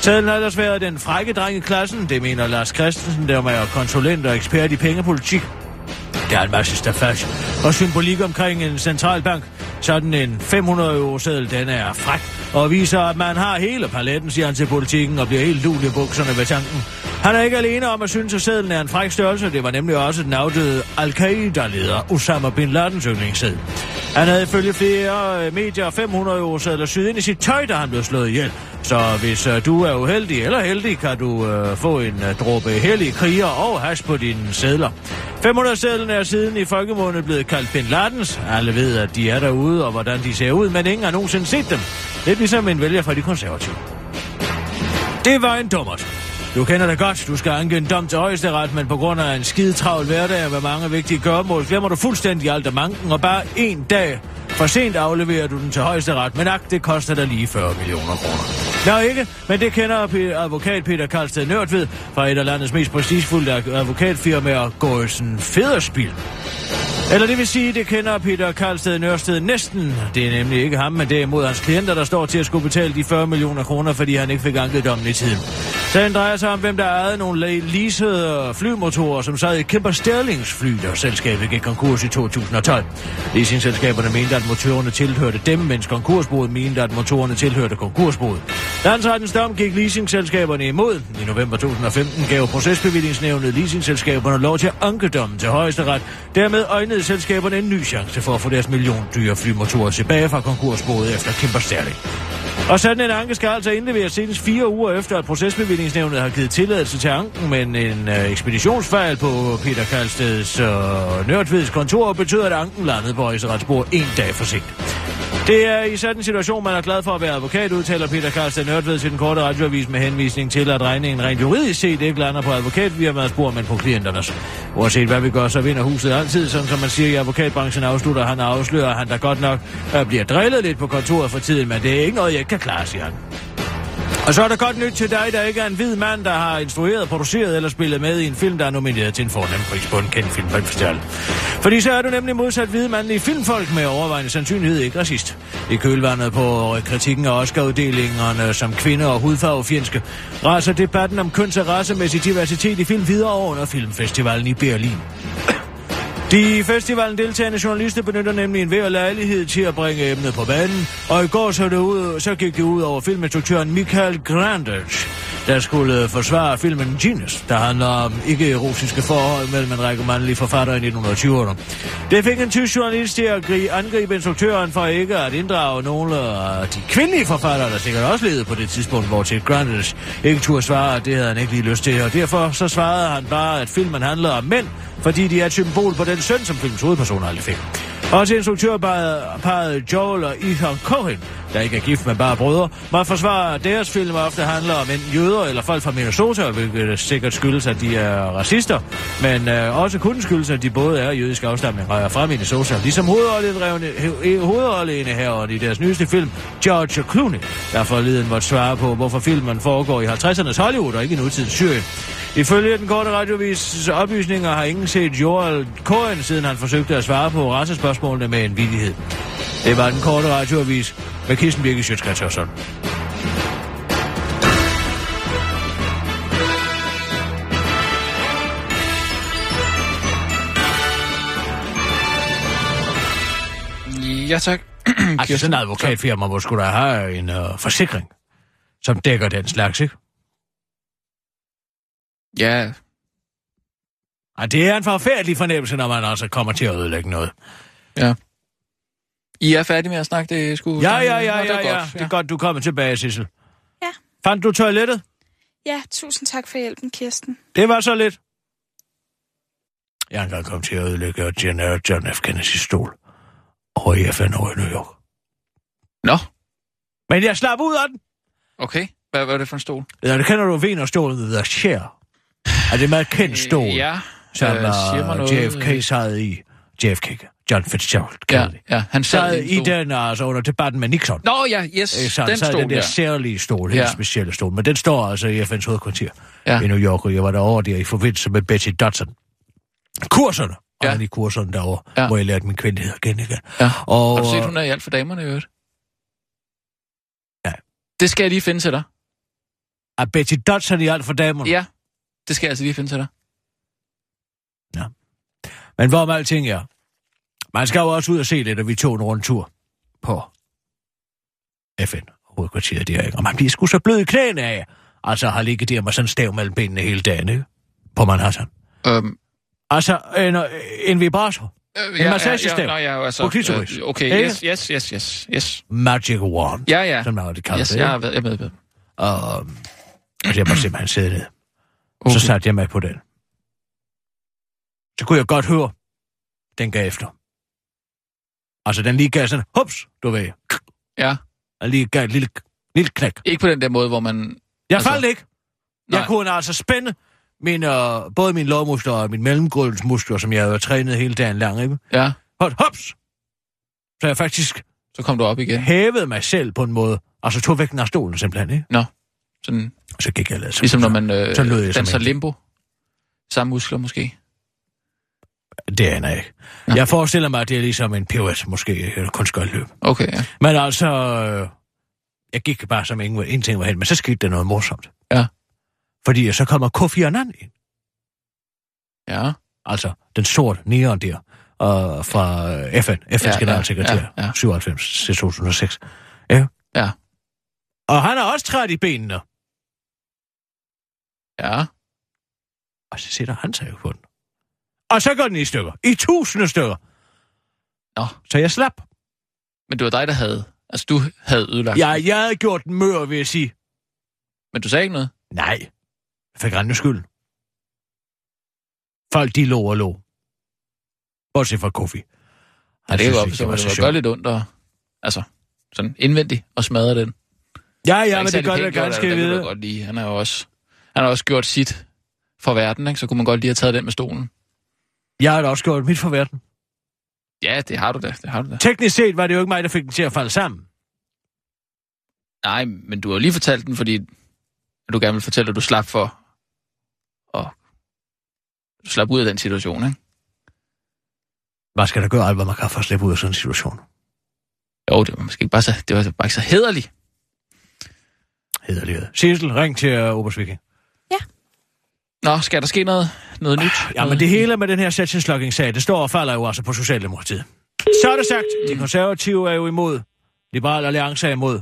Sædlen har ellers været den frække dreng i klassen, det mener Lars Christensen, der er konsulent og ekspert i pengepolitik. Der er en masse stafage og symbolik omkring en centralbank. Sådan en 500 euro seddel, den er fræk og viser, at man har hele paletten, siger han til politikken, og bliver helt lul i bukserne ved tanken. Han er ikke alene om at synes, at sedlen er en fræk størrelse. Det var nemlig også den afdøde Al-Qaida-leder Osama Bin Ladens yndlingsseddel. Han havde ifølge flere øh, medier 500 euro sedler syet ind i sit tøj, da han blev slået ihjel. Så hvis uh, du er uheldig eller heldig, kan du uh, få en uh, dråbe hellige kriger og hash på dine sædler. 500 sedlen er siden i folkemåned blevet kaldt Bin Ladens. Alle ved, at de er derude og hvordan de ser ud, men ingen har nogensinde set dem. Lidt ligesom en vælger fra de konservative. Det var en dummert. Du kender det godt. Du skal anke en dom til højesteret, men på grund af en skidetravl hverdag med mange vigtige gørmål, glemmer du fuldstændig alt af manken, og bare en dag for sent afleverer du den til højesteret, men ak, det koster dig lige 40 millioner kroner. Nå ikke, men det kender advokat Peter Karlsted Nørtved fra et af landets mest prestigefulde advokatfirmaer, Gårdsen Federspil. Eller det vil sige, det kender Peter Karlsted Nørsted næsten. Det er nemlig ikke ham, men derimod hans klienter, der står til at skulle betale de 40 millioner kroner, fordi han ikke fik anket dommen i tiden. Sagen drejer sig om, hvem der ejede nogle leasede flymotorer, som sad i Kimber Sterlings fly, da selskabet gik konkurs i 2012. Leasingselskaberne mente, at motorerne tilhørte dem, mens konkursboet mente, at motorerne tilhørte konkursboet. Landsrettens dom gik leasingselskaberne imod. I november 2015 gav procesbevillingsnævnet leasingselskaberne lov til at anke dommen til højesteret. Dermed øjnede selskaberne en ny chance for at få deres milliondyre flymotorer tilbage fra konkursboet efter Kimber Sterling. Og sådan en anke skal altså indleveres senest fire uger efter, at procesbevillingsnævnet har givet tilladelse til anken, men en øh, ekspeditionsfejl på Peter Karlsteds øh, Nørtvids kontor betyder, at anken landede på Højesteretsbord en dag for sent. Det er i sådan en situation, man er glad for at være advokat, udtaler Peter Karlsted Nørtved til den korte radioavis med henvisning til, at regningen rent juridisk set ikke lander på advokatvirmaets spor, men på klienternes. Uanset hvad vi gør, så vinder huset altid, sådan som man siger i advokatbranchen afslutter han og afslører, at han der godt nok øh, bliver drillet lidt på kontoret for tiden, men det er ikke noget, jeg ikke kan klare, siger han. Og så er der godt nyt til dig, der ikke er en hvid mand, der har instrueret, produceret eller spillet med i en film, der er nomineret til en fornem pris på en kendt filmfestival. Fordi så er du nemlig modsat hvide mandlige filmfolk med overvejende sandsynlighed ikke racist. I kølvandet på kritikken af Oscar-uddelingerne som kvinde- og hudfarvefjendske, raser debatten om køns- og racemæssig diversitet i film videre under filmfestivalen i Berlin. De festivalen deltagende journalister benytter nemlig en hver lejlighed til at bringe emnet på banen, og i går så, det ud, så gik det ud over filminstruktøren Michael Grandage, der skulle øh, forsvare filmen Genius, der handler om ikke-erotiske forhold mellem en række mandlige forfattere i 1920'erne. Det fik en tysk journalist til at angribe instruktøren for ikke at inddrage nogle af de kvindelige forfattere, der sikkert også levede på det tidspunkt, hvor til Grandage ikke turde svare, at det havde han ikke lige lyst til, og derfor så svarede han bare, at filmen handler om mænd, fordi de er et symbol på den søn, som filmens hovedperson aldrig fik. Også instruktørparet Joel og Ethan Cohen, der ikke er gift med bare brødre, må forsvare, at deres film ofte handler om enten jøder eller folk fra Minnesota, hvilket sikkert skyldes, at de er racister, men øh, også kun skyldes, at de både er jødisk afstamning og er fra Minnesota, ligesom hovedrolleindehaveren i deres nyeste film, George Clooney, der forleden måtte svare på, hvorfor filmen foregår i 50'ernes Hollywood og ikke i nutidens Syrien. Ifølge den korte radiovis oplysninger har ingen set Joel Cohen, siden han forsøgte at svare på rassespørgsmålene med en vidighed. Det var den korte radioavis med Kirsten Birke Sjøtskrets Ja, tak. Altså sådan en advokatfirma, hvor skulle der have en uh, forsikring, som dækker den slags, ikke? Ja, Og det er en forfærdelig fornemmelse, når man altså kommer til at ødelægge noget. ja. I er færdige med at snakke det, sgu? Ja, ja, ja, Nå, det ja, er ja. godt, Det er godt, du kommer tilbage, Sissel. Ja. Fandt du toilettet? Ja, tusind tak for hjælpen, Kirsten. Det var så lidt. Jeg er engang kommet til at ødelægge John F. Kennedys stol over i FN over i New York. Nå, Men jeg slap ud af den. okay. Hvad var det for en stol? Ja, det kender du Wiener-stolen The Chair. Er det meget kendt stol, Øh, Ja, som øh, uh, noget. JFK sad i. JFK, John Fitzgerald Ja, ja, han sad i den, altså under debatten med Nixon. Nå ja, yes, Øh, Så den sad stol den der der. særlige stol, helt Ja. specielle stol. Men den står altså i FN's hovedkvarter Ja. i New York, og jeg var derovre der i forbindelse med Betty Dodson. Kurserne. Ja. Ja. Og i kurserne derovre, Ja. ja. hvor jeg lærte min kvindelighed igen igen. Ja. Og, Har du set, hun er i alt for damerne i øvrigt? Ja. Det skal jeg lige finde til dig. er Betty Dodson i alt for damerne? Ja, det skal jeg altså lige finde til dig. Men hvor med alting er, man skal jo også ud og se lidt, og vi tog en rundtur på FN hovedkvarteret der, ikke? Og man bliver sgu så blød i knæene af, altså har ligget der med sådan en stav mellem benene hele dagen, ikke? På Manhattan. Øhm, Altså, en, en vibrator. øh, En massagestav. Ja, ja, altså, På klitoris. øh, okay, Ikke? yes, yes, yes, yes, yes. Magic wand, Ja, ja. som man jo det kalder Yes, det. jeg ved, jeg med. med. Og, og jeg måtte simpelthen sidde ned. Okay. Så satte jeg mig på den. Så kunne jeg godt høre, den gav efter. Altså, den lige gav sådan, hups, du ved. Ja, Den lige gav et lille, lille knæk. ikke på den der måde, hvor man... Jeg Altså, altså, faldt ikke. Jeg nej. kunne altså spænde min, øh, både min lårmuskler og min mellemgulvsmuskler, som jeg havde trænet hele dagen lang, ikke? Ja, Hold, hops! Så jeg faktisk så kom du op igen. hævede mig selv på en måde, og så tog vægten af stolen simpelthen, ikke? Nå, sådan, Og så gik jeg lidt. ligesom når man øh, så lød jeg danser limbo. Samme muskler måske. Det aner jeg ikke. Nå. Jeg forestiller mig, at det er ligesom en pirouette, måske, eller kunstgøjløb. Okay, ja. Men altså, øh, jeg gik bare som ingen, ingenting var hen, men så skete der noget morsomt. Ja. Fordi så kommer Kofi Annan ind. Ja, Altså, den sorte neon der, øh, fra FN, FN's Ja, ja, ja, generalsekretær, ja, ja. 97 til 2006. Ja. Ja. Og han er også træt i benene. ja. Og så sætter han sig jo på den. Og så går den i stykker. I tusinde stykker. Nå. Så jeg slap. Men det var dig, der havde... Altså, du havde ødelagt Ja, jeg havde gjort den mør, vil jeg sige. Men du sagde ikke noget? Nej. Jeg fik rende skyld. Folk, de lå og lå. Bortset fra Kofi. Ja, det var så det var gøre lidt ondt og... Altså, sådan indvendigt og smadre den. Ja, ja, men det gør pænt det ganske dig, det godt lide. Han har jo også, han har også gjort sit for verden, ikke? så kunne man godt lige have taget den med stolen. Jeg har da også gjort mit for verden. Ja, det har du da, det har du da. Teknisk set var det jo ikke mig, der fik den til at falde sammen. Nej, men du har jo lige fortalt den, fordi du gerne vil fortælle, at du slap for og du slap ud af den situation, ikke? Hvad skal der gøre alt, hvad man kan for at slippe ud af sådan en situation? Jo, det var måske ikke bare så, det var bare ikke så hederligt. Det. Sissel, ring til uh, Obersviking. Nå, skal der ske noget, noget nyt? Ja, noget... men det hele med den her sag det står og falder jo altså på Socialdemokratiet. Så er det sagt. De konservative er jo imod. Liberal Alliance er imod.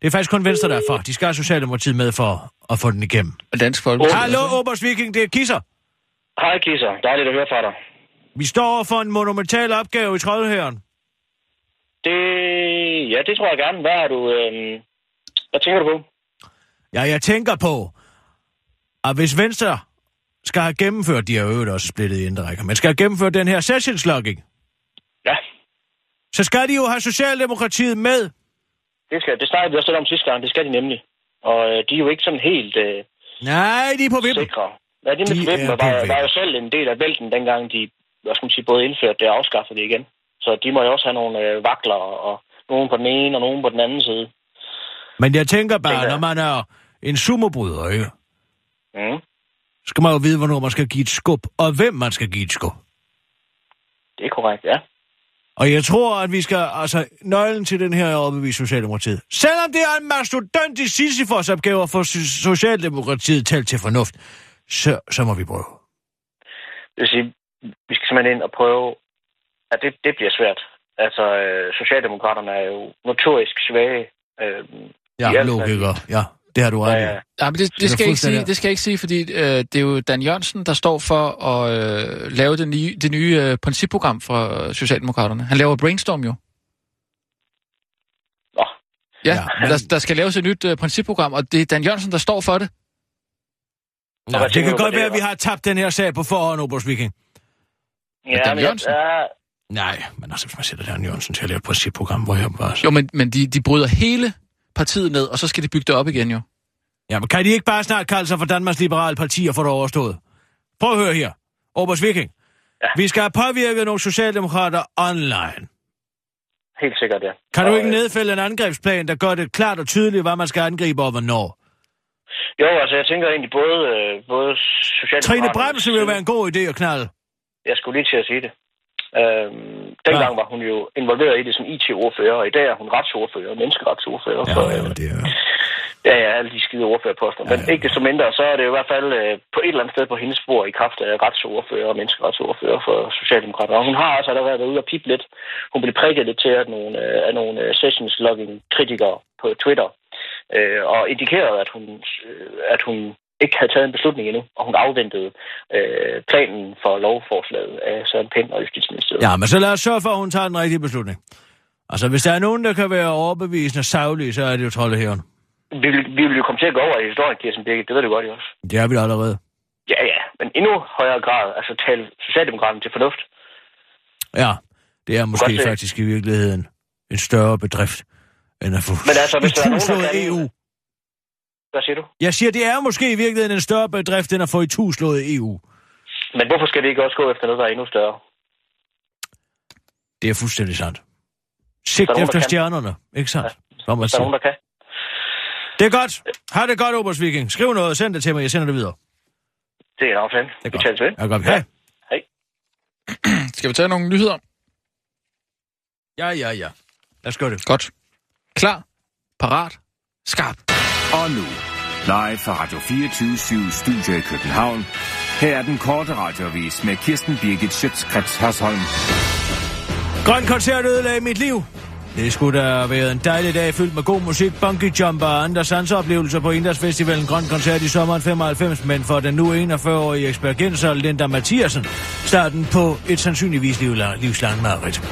Det er faktisk kun Venstre, der er for. De skal have Socialdemokratiet med for at få den igennem. Og Dansk Folkeparti. Hallo, Obersviking, det er Kisser. Hej Kisser, dejligt at høre fra dig. Vi står for en monumental opgave i Troldhøren. Det, ja, det tror jeg gerne. Hvad har du, øhm, hvad tænker du på? Ja, jeg tænker på, at hvis Venstre skal have gennemført, de har øvrigt også splittet i indre rækker, men skal have gennemført den her sessionsloging, Ja, så skal de jo have Socialdemokratiet med. Det, skal, det snakkede vi også lidt om sidste gang. Det skal de nemlig. Og øh, de er jo ikke sådan helt øh, Nej, de er på vippen. sikre. Ja, det De med vippen er var, på var, jo selv en del af vælten, dengang de hvad skal man sige, både indførte det og afskaffede det igen. Så de må jo også have nogle øh, vakler, og nogen på den ene og nogen på den anden side. Men jeg tænker bare, Tænker når man er en sumobryder, ikke? Mm. Så skal man jo vide, hvornår man skal give et skub, og hvem man skal give et skub. Det er korrekt, ja. Og jeg tror, at vi skal, altså, nøglen til den her er overbevise Socialdemokratiet. Selvom det er en mastodont i Sisyfos opgave at få So- Socialdemokratiet talt til fornuft, så, så må vi prøve. Det vil sige, vi skal simpelthen ind og prøve, at det, det bliver svært. Altså, øh, Socialdemokraterne er jo notorisk svage. Øh, Ja, alt, logiker. Ja, det har du ret Ja, i. ja. Ja, men det, det, skal jeg ikke sige, det skal jeg ikke sige, fordi øh, det er jo Dan Jørgensen, der står for at øh, lave det nye, det nye øh, principprogram for Socialdemokraterne. Han laver Brainstorm jo. Nå, Ja, Ja, ja men- der, der skal laves et nyt øh, principprogram, og det er Dan Jørgensen, der står for det. Nå, det kan godt være, at vi har tabt den her sag på forhånd, Obers Viking. ja, Dan men jeg, Jørgensen? ja, Nej, men altså, hvis man sætter Dan Jørgensen til at lave et principprogram, hvor jeg bare... Jo, men, men de, de bryder hele partiet ned, og så skal de bygge det op igen jo. Ja, men kan de ikke bare snart kalde sig for Danmarks Liberale Parti og få det overstået? Prøv at høre her. Obers Viking. Ja. Vi skal have påvirket nogle socialdemokrater online. helt sikkert, ja. Kan du Og, ikke øh, nedfælde en angrebsplan, der gør det klart og tydeligt, hvad man skal angribe og hvornår? Jo, altså, jeg tænker egentlig både, øh, både Socialdemokraterne... Trine Bremsen vil være en god idé at knalde. Jeg skulle lige til at sige det. Øhm, dengang Ja. var hun jo involveret i det som IT-ordfører, og i dag er hun retsordfører, menneskeretsordfører. for, øh, det er... Ja, ja, alle de skide ordførerposter. Men Ja, ja. ikke desto mindre, så er det jo i hvert fald øh, på et eller andet sted på hendes spor i kraft af retsordfører og menneskeretsordfører for Socialdemokraterne. Og hun har altså allerede været ude og pipe lidt. Hun blev prikket lidt til at nogle, øh, af nogle øh, sessions logging kritikere på Twitter. Øh, og indikerede, at hun, øh, at hun ikke havde taget en beslutning endnu, og hun afventede øh, planen for lovforslaget af Søren Pind og Justitsministeriet. Ja, men så lad os sørge for, at hun tager den rigtige beslutning. Altså, hvis der er nogen, der kan være overbevisende savlige, så er det jo troldehævn. Vi, vil, vi vil jo komme til at gå over i historien, Kirsten Birgit. Det ved du godt, også. Det er vi allerede. Ja, ja, men endnu højere grad, altså tale Socialdemokraterne til fornuft. Ja, det er måske Godt faktisk i virkeligheden en større bedrift, end at få Men altså, hvis der er nogen, der EU. Hvad siger du? Jeg siger, det er måske i virkeligheden en større bedrift, end at få ituslået EU. Men hvorfor skal vi ikke også gå efter noget, der er endnu større? Det er fuldstændig sandt. Sigt nogen, efter stjernerne, ikke sandt? Som man Der er nogen, der kan. Det er godt. Ha' det godt, Obers Viking. Skriv noget og send det til mig. Jeg sender det videre. Det er en aftale. Det er Vi godt. tales ved. Ja, godt. Hej. Skal vi tage nogle nyheder? Ja, ja, ja. Lad os gøre det. Godt. Klar. Parat. Skarp. Og nu, live fra Radio 24 Studio i København. Her er den korte radiovis med Kirsten Birgit Schøtzgrads Hasholm. Grøn koncert ødelagde mit liv. Det skulle da have været en dejlig dag fyldt med god musik, bungee jumper og andre sansoplevelser på Indersfestivalen Grøn Koncert i sommeren 95, men for den nu 41-årige eksperienser Linda Mathiasen, starten på et sandsynligvis livlang, livslangt mareridt.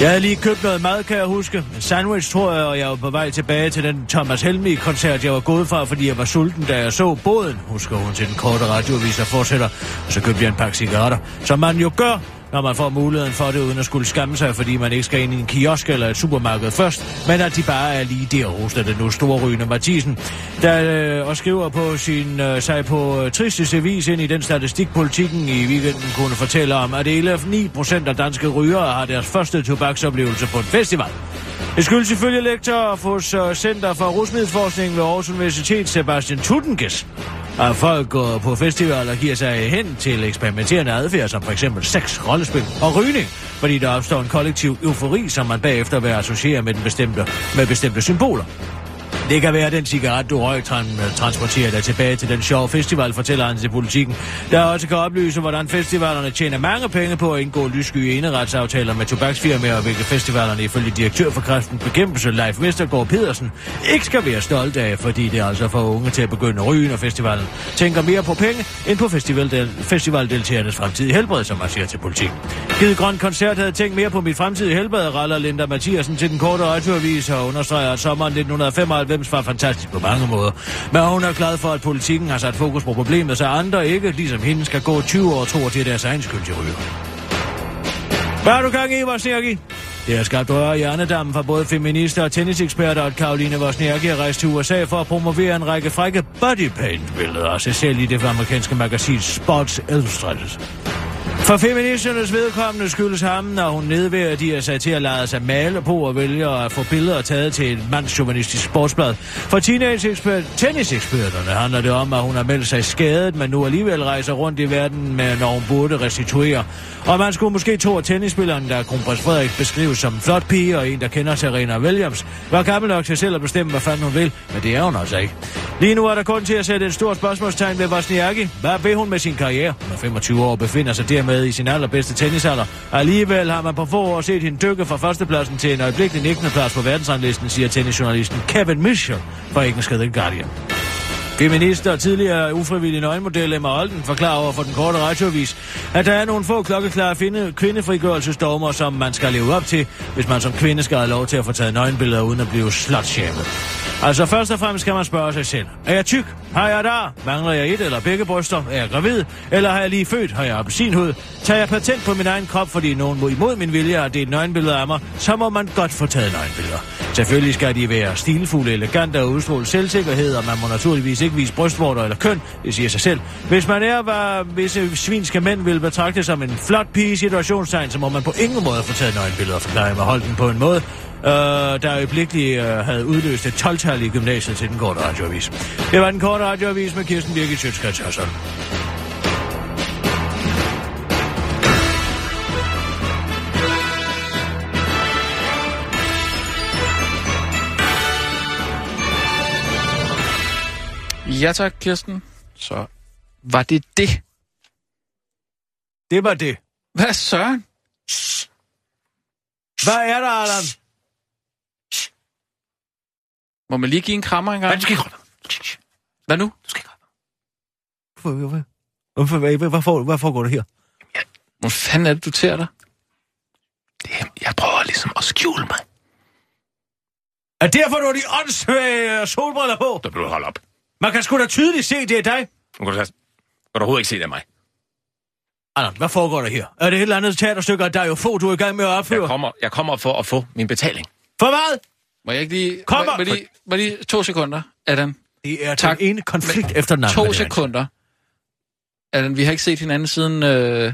Jeg havde lige købt noget mad, kan jeg huske. En sandwich, tror jeg, og jeg var på vej tilbage til den Thomas Helmi-koncert, jeg var gået fra, fordi jeg var sulten, da jeg så båden, husker hun til den korte radioavis og fortsætter. Og så købte jeg en pakke cigaretter, som man jo gør, når man får muligheden for det, uden at skulle skamme sig, fordi man ikke skal ind i en kiosk eller et supermarked først, men at de bare er lige der, hoster den nu store Rygende Mathisen, der øh, og skriver på sin, øh, sig på øh, tristeste vis ind i den statistikpolitikken i weekenden kunne fortælle om, at 9 procent af danske rygere har deres første tobaksoplevelse på en festival. Det skyldes ifølge lektor hos øh, Center for Rusmiddelforskning ved Aarhus Universitet, Sebastian Tuttenges, at folk går på festivaler og giver sig hen til eksperimenterende adfærd, som for eksempel sex, rollespil og rygning, fordi der opstår en kollektiv eufori, som man bagefter vil associere med, den bestemte, med bestemte symboler. Det kan være den cigaret, du røg, tran- transporterer dig tilbage til den sjove festival, fortæller han til politikken. Der også kan oplyse, hvordan festivalerne tjener mange penge på at indgå lyssky eneretsaftaler med tobaksfirmaer, og hvilke festivalerne ifølge direktør for Kræften bekæmpelse, Leif Vestergaard Pedersen, ikke skal være stolte af, fordi det er altså for unge til at begynde at ryge, når festivalen tænker mere på penge, end på festivaldel- festivaldeltagernes fremtidige helbred, som man siger til politikken. Givet Grøn Koncert havde tænkt mere på mit fremtidige helbred, raller Linda Mathiasen til den korte radioavis og understreger, at sommeren 1995 1990 var fantastisk på mange måder. Men hun er glad for, at politikken har sat fokus på problemet, så andre ikke, ligesom hende, skal gå 20 år og tro at det er deres egen skyld de ryger. Hvad har du gang i, Vosniaki? Det har skabt røre i hjernedammen fra både feminister og tenniseksperter, at Karoline Vosniaki er rejst til USA for at promovere en række frække bodypaint-billeder af sig selv i det amerikanske magasin Sports Illustrated. For feministernes vedkommende skyldes ham, når hun nedværdiger sig til at lade sig male på og vælger at få billeder taget til et mandsjuvenistisk sportsblad. For teenage tenniseksperterne handler det om, at hun har meldt sig skadet, men nu alligevel rejser rundt i verden, med, når hun burde restituere. Og man skulle måske tro, at tennisspilleren, der kronprins Frederik beskrives som en flot pige og en, der kender Serena Williams, var gammel nok til selv at bestemme, hvad fanden hun vil, men det er hun altså ikke. Lige nu er der kun til at sætte et stort spørgsmålstegn ved Vosniaki. Hvad vil hun med sin karriere? Hun er 25 år og befinder sig dermed i sin allerbedste tennisalder. Alligevel har man på få år set hende dykke fra førstepladsen til en øjeblikkelig 19. plads på verdensranglisten, siger tennisjournalisten Kevin Mitchell fra engelske The Guardian. Feminist og tidligere ufrivillig nøgenmodel Emma Olden forklarer over for den korte radioavis, at der er nogle få klokkeklare finde, kvindefrigørelsesdogmer, som man skal leve op til, hvis man som kvinde skal have lov til at få taget nøgenbilleder uden at blive slutshamed. Altså først og fremmest skal man spørge sig selv. Er jeg tyk? Har jeg der? Mangler jeg et eller begge bryster? Er jeg gravid? Eller har jeg lige født? Har jeg appelsinhud? Tager jeg patent på min egen krop, fordi nogen må imod min vilje har delt nøgenbilleder af mig, så må man godt få taget nøgenbilleder. Selvfølgelig skal de være stilfulde, elegante og udstråle selvsikkerhed, og man må naturligvis ikke vise brystvorter eller køn, det siger sig selv. Hvis man er, hvad visse svinske mænd vil betragte som en flot pige i situationstegn, så må man på ingen måde få taget nøgenbilleder, forklarer med Holden på en måde, øh, der øjeblikkeligt øh, havde udløst et 12 i gymnasiet til den korte radioavis. Det var den korte radioavis med Kirsten Birgit Sjøtskrets Ja tak, Kirsten. Så var det det. Det var det. Hvad søren? Hvad er der, Allan? Må man lige give en krammer engang? du skal ikke Hvad nu? Du skal ikke Hvorfor, hvorfor, hvorfor, hvad, hvad, for, hvad foregår der her? Hvor fanden er det, du tærer dig? det. er- Jeg prøver ligesom at skjule mig. Er derfor, du har de åndssvage solbriller på? Så bliver du holde op. Man kan sgu da tydeligt se, det er dig. Nu kan du, kan du overhovedet ikke se det af mig. Allan, hvad foregår der her? Er det et eller andet teaterstykke, der er jo få, du er i gang med at opføre? Jeg kommer, jeg kommer for at få min betaling. For hvad? Må jeg ikke lige... Kommer! Må, må, lige, må lige to sekunder, Adam. Det er Tak. den ene konflikt efter den anden. To sekunder. Adam, vi har ikke set hinanden siden øh,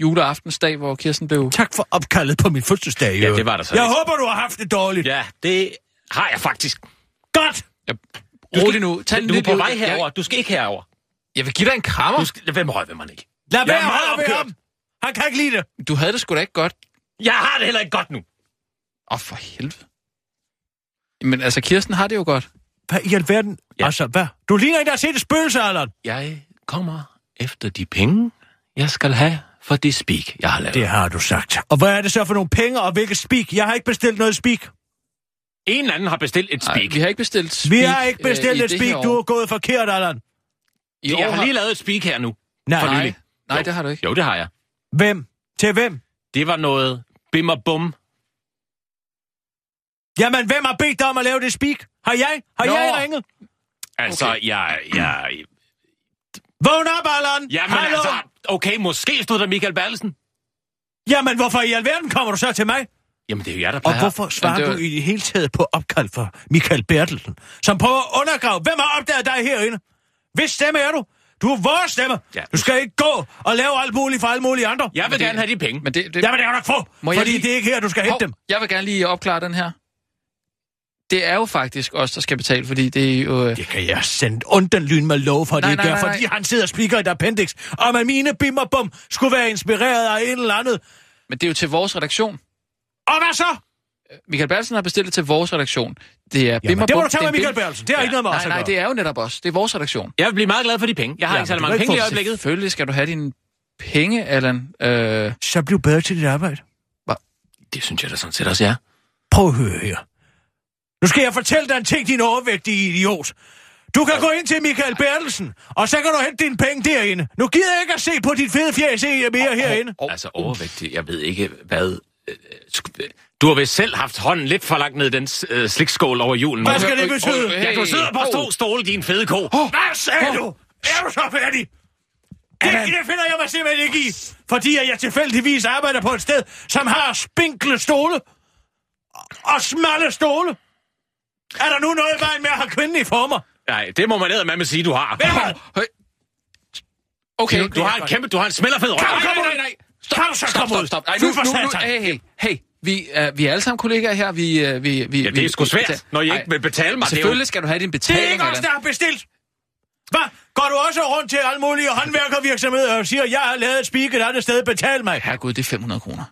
juleaftensdag, hvor Kirsten blev... Tak for opkaldet på min fødselsdag. Ja, det var der så Jeg lidt. håber, du har haft det dårligt. Ja, det har jeg faktisk. Godt! Rolig nu. Tag du er på vej jeg, herover. Du skal ikke herover. jeg vil give dig en krammer. Du skal, hvem rører ved man ikke? Lad være opkørt. ham. Han kan ikke lide det. Du havde det sgu da ikke godt. Jeg har det heller ikke godt nu. Åh, oh, for helvede. Men altså, Kirsten har det jo godt. Hvad i alverden? Ja. Altså, hvad? Du ligner en, der har set et spøgelse, Allan. Jeg kommer efter de penge, jeg skal have for det speak, jeg har lavet. Det har du sagt. Og hvad er det så for nogle penge, og hvilket speak? Jeg har ikke bestilt noget speak. En eller anden har bestilt et Nej, speak. vi har ikke bestilt speak, Vi har ikke øh, bestilt i et her Du er gået forkert, Allan. År jeg har lige lavet et speak her nu. Nej. For Nej, nej, Jo. det har du ikke. Jo, det har jeg. Hvem? Til hvem? Det var noget bim og bum. Jamen, hvem har bedt dig om at lave det speak? Har jeg? Har Nå. jeg ringet? Altså, Okay. jeg, jeg... Vågn op, Allan! Jamen Hallo? altså, okay, måske stod der Michael Bertelsen. Jamen, hvorfor i alverden kommer du så til mig? Jamen, det er jo jeg, der Og plejer. hvorfor svarer det var- du i det hele taget på opkald for Michael Bertelsen, som prøver at undergrave? Hvem har opdaget dig herinde? Hvis stemme er du? Du er vores stemme. Ja. Du skal ikke gå og lave alt muligt for alle mulige andre. Jeg vil det- gerne have de penge. Men det, det, Jamen, det kan du ikke få, Må jeg fordi lige- det er ikke her, du skal hente Hov, dem. Jeg vil gerne lige opklare den her. Det er jo faktisk os, der skal betale, fordi det er jo... Øh, Det kan jeg sende onden lyn med lov for, Nej, det nej, er nej, fordi nej. han sidder og spiker et appendix, om at mine bim og bum skulle være inspireret af en eller andet. men det er jo til vores redaktion. Og hvad så? Michael Bertelsen har bestilt det til vores redaktion. Det er Jamen, bim og det må du tage er med Michael Bertelsen. Det har ikke noget med os Nej, nej, det er jo netop os. Det er vores redaktion. Jeg vil blive meget glad for de penge. Jeg har Ja, ikke særlig du mange penge i øjeblikket. Selvfølgelig skal du have dine penge, Allan. Øh, Så bliv bedre til dit arbejde. Det synes jeg da sådan set også, ja. Prøv at høre her. Nu skal jeg fortælle dig en ting, din overvægtige idiot. Du kan gå ind til Michael Bertelsen, og så kan du hente dine penge derinde. Nu gider jeg ikke at se på dit fede fjæs mere herinde. oh, Altså overvægtig, jeg ved ikke, hvad... Du har vist selv haft hånden lidt for langt ned i den øh, slikskål over julen. Hvad skal det betyde? oj, Ja, du sidder på Hey. to stole, din fede ko. Hvad sagde du? Er du så færdig? Det, det finder jeg mig simpelthen ikke i, fordi at jeg tilfældigvis arbejder på et sted, som har spinkle stole og smalle stole. Er der nu noget i vejen med at have kvinden i former? Nej, det må man ned med sige, du har. Du? Høj. Okay, Du har en kæmpe, du har en smellerfed røv. Kom, Nej, kom nej, nej, nej. Kan du så Stop, komme ud? stop, stop. Ej, Fy nu, nu, nu, hey, hey, hey. Vi er, vi er alle sammen kollegaer her. Vi, uh, vi, vi, Ja, det er sgu svært, når I ikke vil betale mig. Det Selvfølgelig skal du have din Det betaling. er ikke os, der har bestilt. Hvad? Går du også rundt til alle mulige håndværkervirksomheder og siger, jeg har lavet et speak et andet sted, betal mig? Herregud, det er 500 kroner.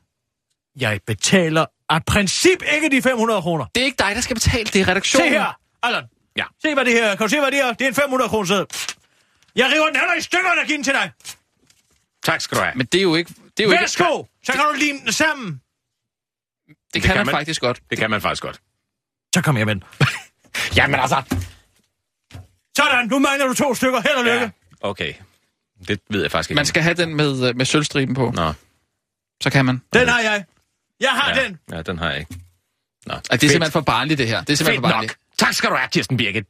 Jeg betaler af princip ikke de 500 kroner. Det er ikke dig, der skal betale. Det er redaktionen. Se her, Allan. Ja. Se hvad det her er. Kan du se, hvad det er? Det er en 500 kroner seddel. Jeg river den heller i stykker og giver den til dig. Tak skal du have. Men det er jo ikke... Det er jo Værsgo, så kan du lime den sammen. ikke, det kan, kan man, man. faktisk godt. Det kan man faktisk godt. Så kom jeg med den. Jamen altså... Sådan, nu mangler du to stykker. Held og lykke. Ja, okay. Det ved jeg faktisk ikke. Man skal have den med, øh, med sølvstriben på. Nå, Så kan man. Den har jeg. Jeg har ja, den. ja, den har jeg ikke. Nå, Ej, det er simpelthen for barnligt, det her. Det er simpelthen Fedt for barnligt. nok. Tak skal du have, Kirsten Birgit.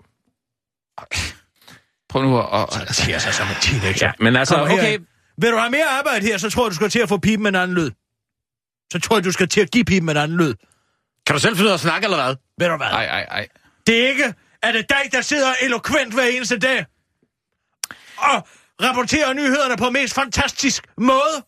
Prøv nu at... at altså, siger sig som en teenager. Ja, men altså, okay. Vil du have mere arbejde her, så tror jeg, du skal til at få pipen en anden lyd. Så tror jeg, du skal til at give pipen en anden lyd. Kan du selv finde ud af at snakke, eller hvad? Ved du hvad? ej, ej, ej. Det er ikke, at det dig, der sidder elokvent hver eneste dag og rapporterer nyhederne på mest fantastisk måde.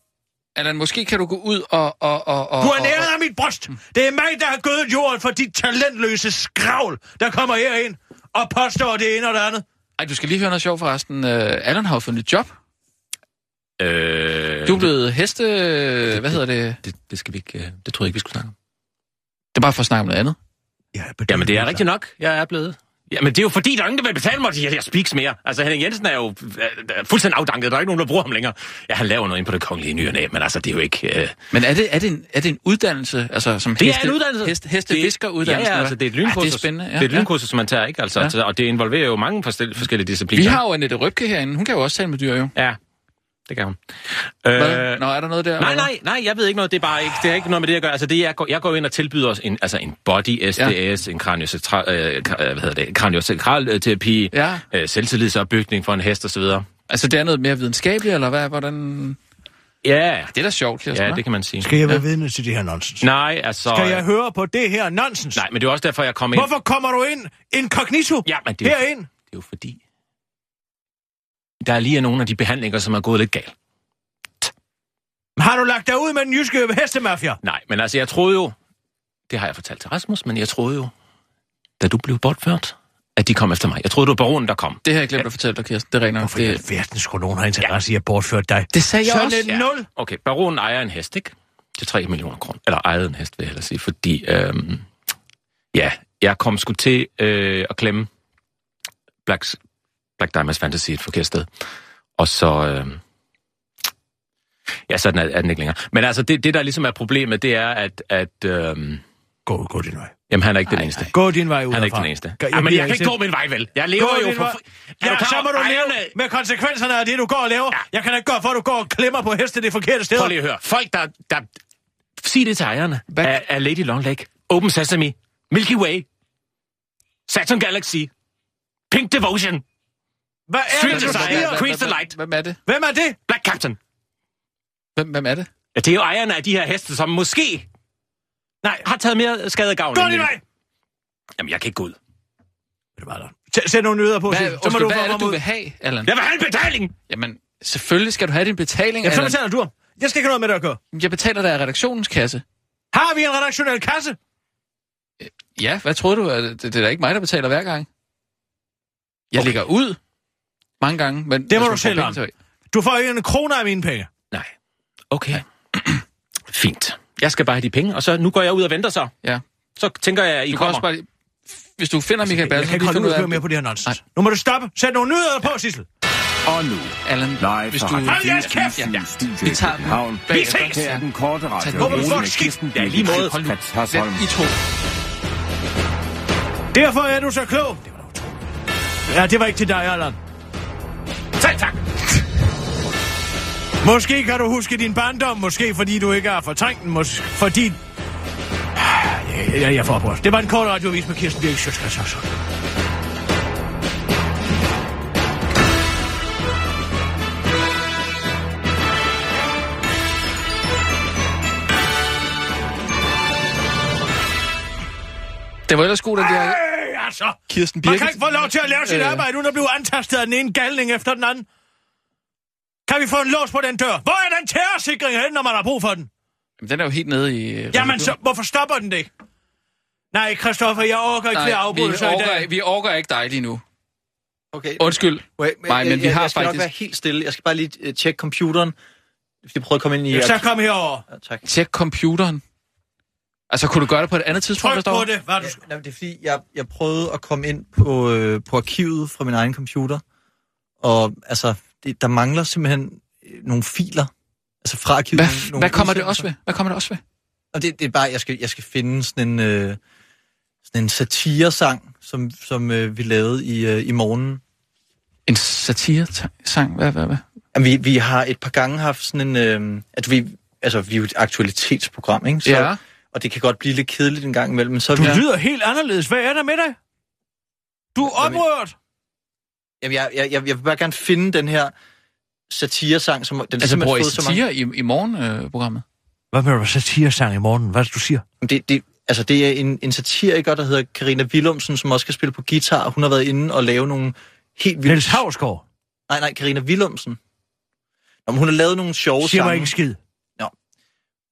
Allan, måske kan du gå ud og... og, og, og Du er og- næret af mit bryst. Det er mig, der har gået jorden for dit talentløse skravl, der kommer herind og påstår det ene og det andet. Ej, du skal lige høre noget sjovt forresten. Uh, Allan har jo fundet et job. Øh, Du er blevet heste... Hvad hedder det? Det, det skal vi ikke... øh, Det troede jeg ikke, vi skulle snakke om. Det er bare for at snakke om noget andet. Ja, Jamen, det er rigtigt nok. Jeg er blevet... Jamen, det er jo fordi, der er ingen, der vil betale mig til, at jeg speaks mere. Altså, Henning Jensen er jo øh, øh, fuldstændig afdanket. Der er ikke nogen, der bruger ham længere. Ja, han laver noget ind på det kongelige nye og næ, men altså, det er jo ikke... Øh... Men er det, er det, en, er det en uddannelse? Altså, som Det heste, er en uddannelse. Heste, heste Det- fiskeruddannelse? Ja, ja, altså, det er et lynkursus. Ja, det er spændende. Ja, det er et ja. lynkursus, som man tager, ikke? Altså, Ja. ja. Og det involverer jo mange forskellige, forskellige discipliner. Vi har jo Annette Røbke herinde. Hun kan jo også tale med dyr, jo. Ja, det kan hun. Hvad? Nå, er der noget der? Nej, nej, nej, jeg ved ikke noget. Det er bare ikke, det er ikke noget med det, jeg gør. Altså, det, jeg, går, jeg går ind og tilbyder os en, altså en body SDS, ja. en kraniosakral, øh, øh, hvad hedder det, kraniosakral terapi, Ja. øh, selvtillidsopbygning for en hest osv. Altså, det er noget mere videnskabeligt, eller hvad? Hvordan... Ja, Det er da sjovt, Kirsten. ja, det kan man sige. Skal jeg være vidne til det her nonsens? Nej, altså... Skal jeg høre på det her nonsens? Nej, men det er også derfor, jeg kommer ind. Hvorfor kommer du ind inkognito Ja, men det er, jo, herind? det er jo fordi... Der er lige nogle af de behandlinger, som er gået lidt galt. Har du lagt dig ud med den jyske hestemafia? Nej, men altså, jeg troede jo... Det har jeg fortalt til Rasmus, men jeg troede jo, da du blev bortført, at de kom efter mig. Jeg troede, det var baronen, der kom. Det har jeg glemt at fortælle dig, Kirsten. Det er nok. Hvorfor i Det, alverden skulle nogen have interesse i at bortføre dig? det sagde jeg Sådan også. en nul. Okay, baronen ejer en hest, ikke? Til 3 millioner kroner. Eller ejede en hest, vil jeg hellere sige. Fordi, øhm, ja, jeg kom sgu til øh, at klemme Black, Black Diamonds Fantasy et forkert sted. Og så... Øh, ja, sådan er, er den ikke længere. Men altså, det, det der ligesom er problemet, det er, at... at øh, Gå, gå din vej. jamen, han er ikke den eneste. Gå din vej ud Han er ikke den eneste. Gør- Ja, men bliver jeg kan ikke gå min vej, vel? Jeg lever Gå jo for... Ja, så må du leve med konsekvenserne af det, du går og laver. Jeg kan da ikke gøre for, at du går og klemmer på heste det forkerte sted. Prøv lige at høre. Folk, der... der sig det til ejerne Hvad? af, af Lady Long Lake, Open Sesame, Milky Way, Saturn Galaxy, Pink Devotion, Hvad er Street det, du siger? Increase the light. Hvem er det? Hvem er det? Black Captain. Hvem, hvem er det? Ja, det er jo ejerne af de her heste, som måske Nej, har taget mere skade og gavn. gå din det. vej. Jamen, jeg kan ikke gå ud. Ved du hvad, Allan? Sæt- nogle nyheder på, Hvad, så, må du hvad er det, du vil have, Allan? Jeg vil have en betaling! Jamen, selvfølgelig skal du have din betaling, Ja, så Allan. betaler du. Jeg skal ikke have noget med det at gøre. Jeg betaler dig af redaktionens kasse. Har vi en redaktionel kasse? Ja, hvad tror du? at Det, det er da ikke mig, der betaler hver gang. Jeg okay. ligger ud mange gange, men... Det må du selv om. Du får ikke en krone af mine penge. Nej. Okay. Fint. Jeg skal bare have de penge, og så nu går jeg ud og venter så. Ja. Så tænker jeg, at I Du kommer. også bare... Hvis du finder Michael Jeg Bassen, kan ikke holde ud mere på det her nonsens. Nu må du stoppe. Sæt nogle nyheder på, Sissel. Og nu, Allan, live hvis du... Hold jeres kæft! 24 Ja. Studio Vi tager den København. bagefter. Her er den korte radio. Hvorfor med folk skidt? Kirsten Ja, i lige måde. Birgit Schøtz Hørsholm. I to. Derfor er du så klog. Det var da utroligt. Ja, det var ikke til dig, Allan. Selv tak. Måske kan du huske din barndom, måske fordi du ikke har fortrængt den, måske fordi... Ja, jeg, får på. Det var en kort radiovis med Kirsten Birk Sjøtskrets også. Det var ellers godt, at de har altså! Kirsten Man Birgit. kan ikke få lov til at lave sit Øh. arbejde, uden at blive antastet af den ene galning efter den anden. Kan vi få en lås på den dør? Hvor er den terrorsikring henne, når man har brug for den? Jamen, Den er jo helt nede i... øh, Jamen, så, hvorfor stopper den det? Nej, Christoffer, jeg orker ikke flere vi afbrydelser i dag. vi orker ikke dig lige nu. Okay. Undskyld. Wait, Nej, men vi jeg, har jeg skal nok faktisk- være helt stille. Jeg skal bare lige uh, tjekke computeren. Hvis jeg prøver at komme ind i... Ja, så kom herover. Ja, tak. Tjek computeren. Altså, kunne du gøre det på et andet tidspunkt, Tryk på det. Hvad er du... Ja, det er fordi, jeg, jeg prøvede at komme ind på, øh, på arkivet fra min egen computer. Og altså, det, der mangler simpelthen øh, nogle filer. Altså fra arkivet. nogle- Hvad, nogle hvad kommer det også ved? Hvad kommer det også ved? Og det, det er bare, jeg skal, jeg skal finde sådan en, øh, sådan en satiresang, som, som øh, vi lavede i, øh, i morgen. En satire-sang? Hvad, hvad, hvad? Jamen, vi, vi har et par gange haft sådan en... Øh, at vi, altså, vi er jo et aktualitetsprogram, ikke? Så, Ja. Og det kan godt blive lidt kedeligt en gang imellem. Men så, Du ja. lyder helt anderledes. Hvad er der med dig? Du er oprørt. Jamen, jeg, jeg, jeg, jeg vil bare gerne finde den her satiresang, som den Altså, bruger I fået så mange... satire i, i morgenprogrammet? Hvad med du satiresang i morgen? Hvad er det, du siger? Det, det, altså, det er en, en satiriker, der hedder Karina Willumsen, som også skal spille på guitar. Hun har været inde og lave nogle helt vildt... Niels Havsgaard Nej, nej, Karina Willumsen. Nå, hun har lavet nogle sjove siger mig sange. ikke skid.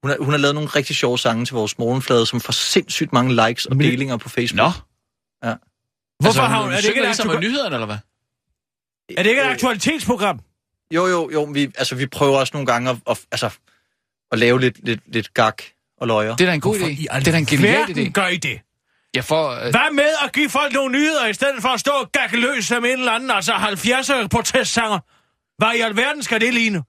Hun har, hun har lavet nogle rigtig sjove sange til vores morgenflade, som får sindssygt mange likes og Men delinger på Facebook. Nå. Ja. Hvorfor altså, har hun... Er det, ikke ligesom aktu- nyhederne, eller hvad? er det ikke et Øh, aktualitetsprogram? Jo, jo, jo. Vi, altså, vi prøver også nogle gange at, at, altså, at lave lidt, lidt, lidt gak og løjer. Det er da en god Hvorfor idé. Det er da en genial idé. gør I det? Jeg får... Øh, Hvad med at give folk nogle nyheder, i stedet for at stå og gakke løs som en eller anden, altså 70'er protestsanger? Hvad i alverden skal det ligne?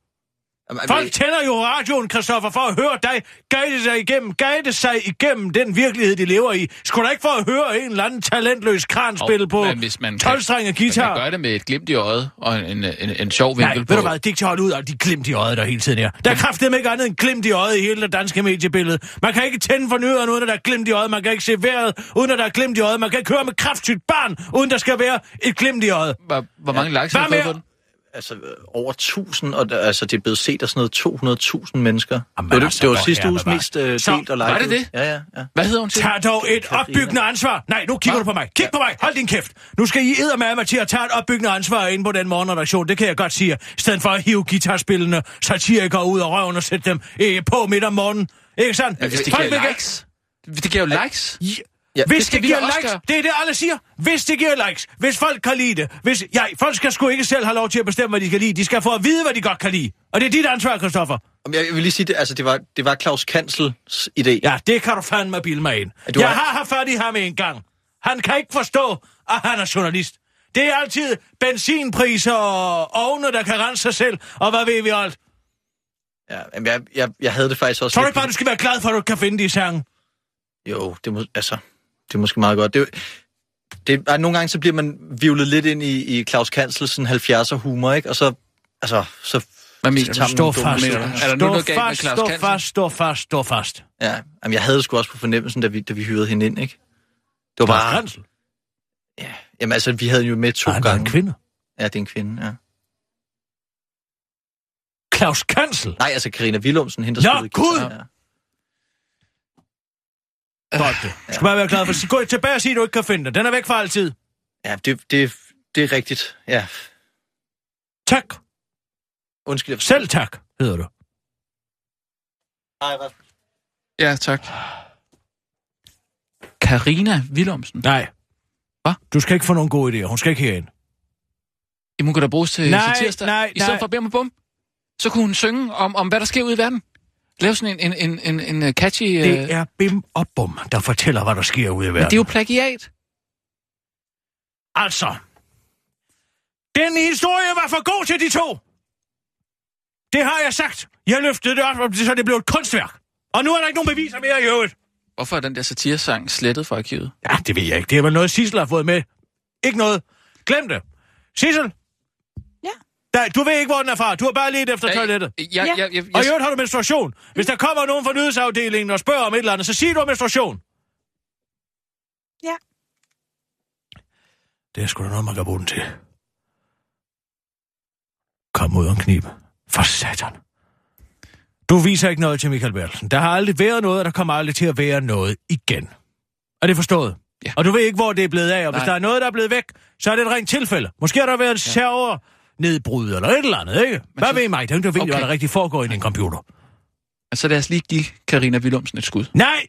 Jamen, Folk tænder jo radioen, Christoffer, for at høre dig guide sig igennem, guide sig igennem den virkelighed, de lever i. Skulle da ikke for at høre en eller anden talentløs kran spille på men hvis man 12 strenge Man guitar? kan gøre det med et glimt i øjet og en, en, en, en sjov Nej, vinkel ved på... du hvad, det kan holde ud af de glimt i øjet, der hele tiden er. Der er kraftedeme ikke andet end glimt i øjet i hele det danske mediebillede. Man kan ikke tænde for nyhederne, uden at der er glimt i øjet. Man kan ikke se vejret, uden at der er glimt i øjet. Man kan ikke køre med kraftsygt barn, uden der skal være et glimt i øjet. Hvor, hvor mange likes Hvad har du fået med- på den? Altså, øh, over 1000, og der, altså, det er blevet set af sådan noget 200.000 mennesker. Jamen, det, var, altså, det var sidste er uges mest uh, Så, delt og var liket. det det? Ja, ja, ja. Hvad hedder hun til? Tag dog et opbyggende ansvar. Nej, nu kigger Hva? du på mig. Kig på mig. Hold din kæft. Nu skal I eddermame til at tage et opbyggende ansvar ind på den morgenredaktion. Det kan jeg godt sige. I stedet for at hive guitarspillende satirikere ud af røven og sætte dem øh, på midt om morgenen. Ikke sandt? Ja, hvis det giver likes. Det giver jo likes. Ja, Ja, hvis det det, skal det vi giver likes, gøre. det er det, alle siger. Hvis det giver likes, hvis folk kan lide det. Hvis, ja, folk skal sgu ikke selv have lov til at bestemme, hvad de skal lide. De skal få at vide, hvad de godt kan lide. Og det er dit ansvar, Christoffer. Om Jeg vil lige sige, det, altså, det, var, det var Claus Kansels idé. Ja, det kan du fandme bilde mig ind. du Jeg har- har haft fat i ham en gang. Han kan ikke forstå, at han er journalist. Det er altid benzinpriser og ovne, der kan rense sig selv, og hvad ved vi alt. Ja, jamen, jeg, jeg, jeg havde det faktisk også Tror du ikke bare, du skal være glad for, at du kan finde de sange? Jo, det, må, altså, det er måske meget godt. Det, er det, er, nogle gange så bliver man vivlet lidt ind i, i Claus Kansels sådan 70'er humor, ikke? Og så, altså, så Hvad mener du? Stå fast. Er der Stå noget fast, stå fast, stå fast, stå fast. Ja, jamen, jeg havde sgu også på fornemmelsen, da vi, da vi hyrede hende ind, ikke? Det var bare... Hansel. Ja, jamen altså, vi havde jo med to Ah, han var gange. en kvinde. Ja, det er en kvinde, ja. Claus Kansel. Nej, altså Karina Willumsen, hende der Nå, spillede Gud! Ja. Det. Du skal bare være glad for. Gå tilbage og sige, at du ikke kan finde den. Den er væk for altid. Ja, det, det, det er rigtigt. Ja, Tak. undskyld. Jeg Selv tak, hedder du. Hej, Rasmus. Ja, tak. Karina Willumsen. Nej. Hvad? Du skal ikke få nogen gode idéer. Hun skal ikke herind. Jamen, hun kan da bruges til Nej, satirsdag. nej, I stedet nej. for Bim og Bum. Så kunne hun synge om, om, hvad der sker ude i verden. Lave sådan en, en, en, en, en catchy... øh, Det er Bim og Bum, der fortæller, hvad der sker ude i Men verden. det er jo plagiat. Altså, den historie var for god til de to. Det har jeg sagt. Jeg løftede det op, så det blev et kunstværk. Og nu er der ikke nogen beviser mere i øvrigt. Hvorfor er den der satiresang slettet fra arkivet? Ja, det ved jeg ikke. Det er vel noget, Sissel har fået med. Ikke noget. Glem det. Sissel? Ja. Nej, du ved ikke, hvor den er fra. Du har bare let efter Ja, toilettet. Jeg, Ja. jeg, jeg, jeg, Og i øvrigt har du menstruation. Hvis der kommer nogen fra nyhedsafdelingen og spørger om et eller andet, så sig du menstruation. Ja. Det er sgu da noget, man kan bruge den til. Kom ud om knib. For satan. Du viser ikke noget til Michael Bertelsen. Der har aldrig været noget, og der kommer aldrig til at være noget igen. Er det forstået? Ja. Og du ved ikke, hvor det er blevet af, og hvis Nej. der er noget, der er blevet væk, så er det et rent tilfælde. Måske har der været en server nedbrud eller et eller andet, ikke? Hvad så- ved mig? Det er jo ikke, Okay. hvad der rigtig foregår i din computer. Altså lad os lige give Karina Willumsen et skud. Nej!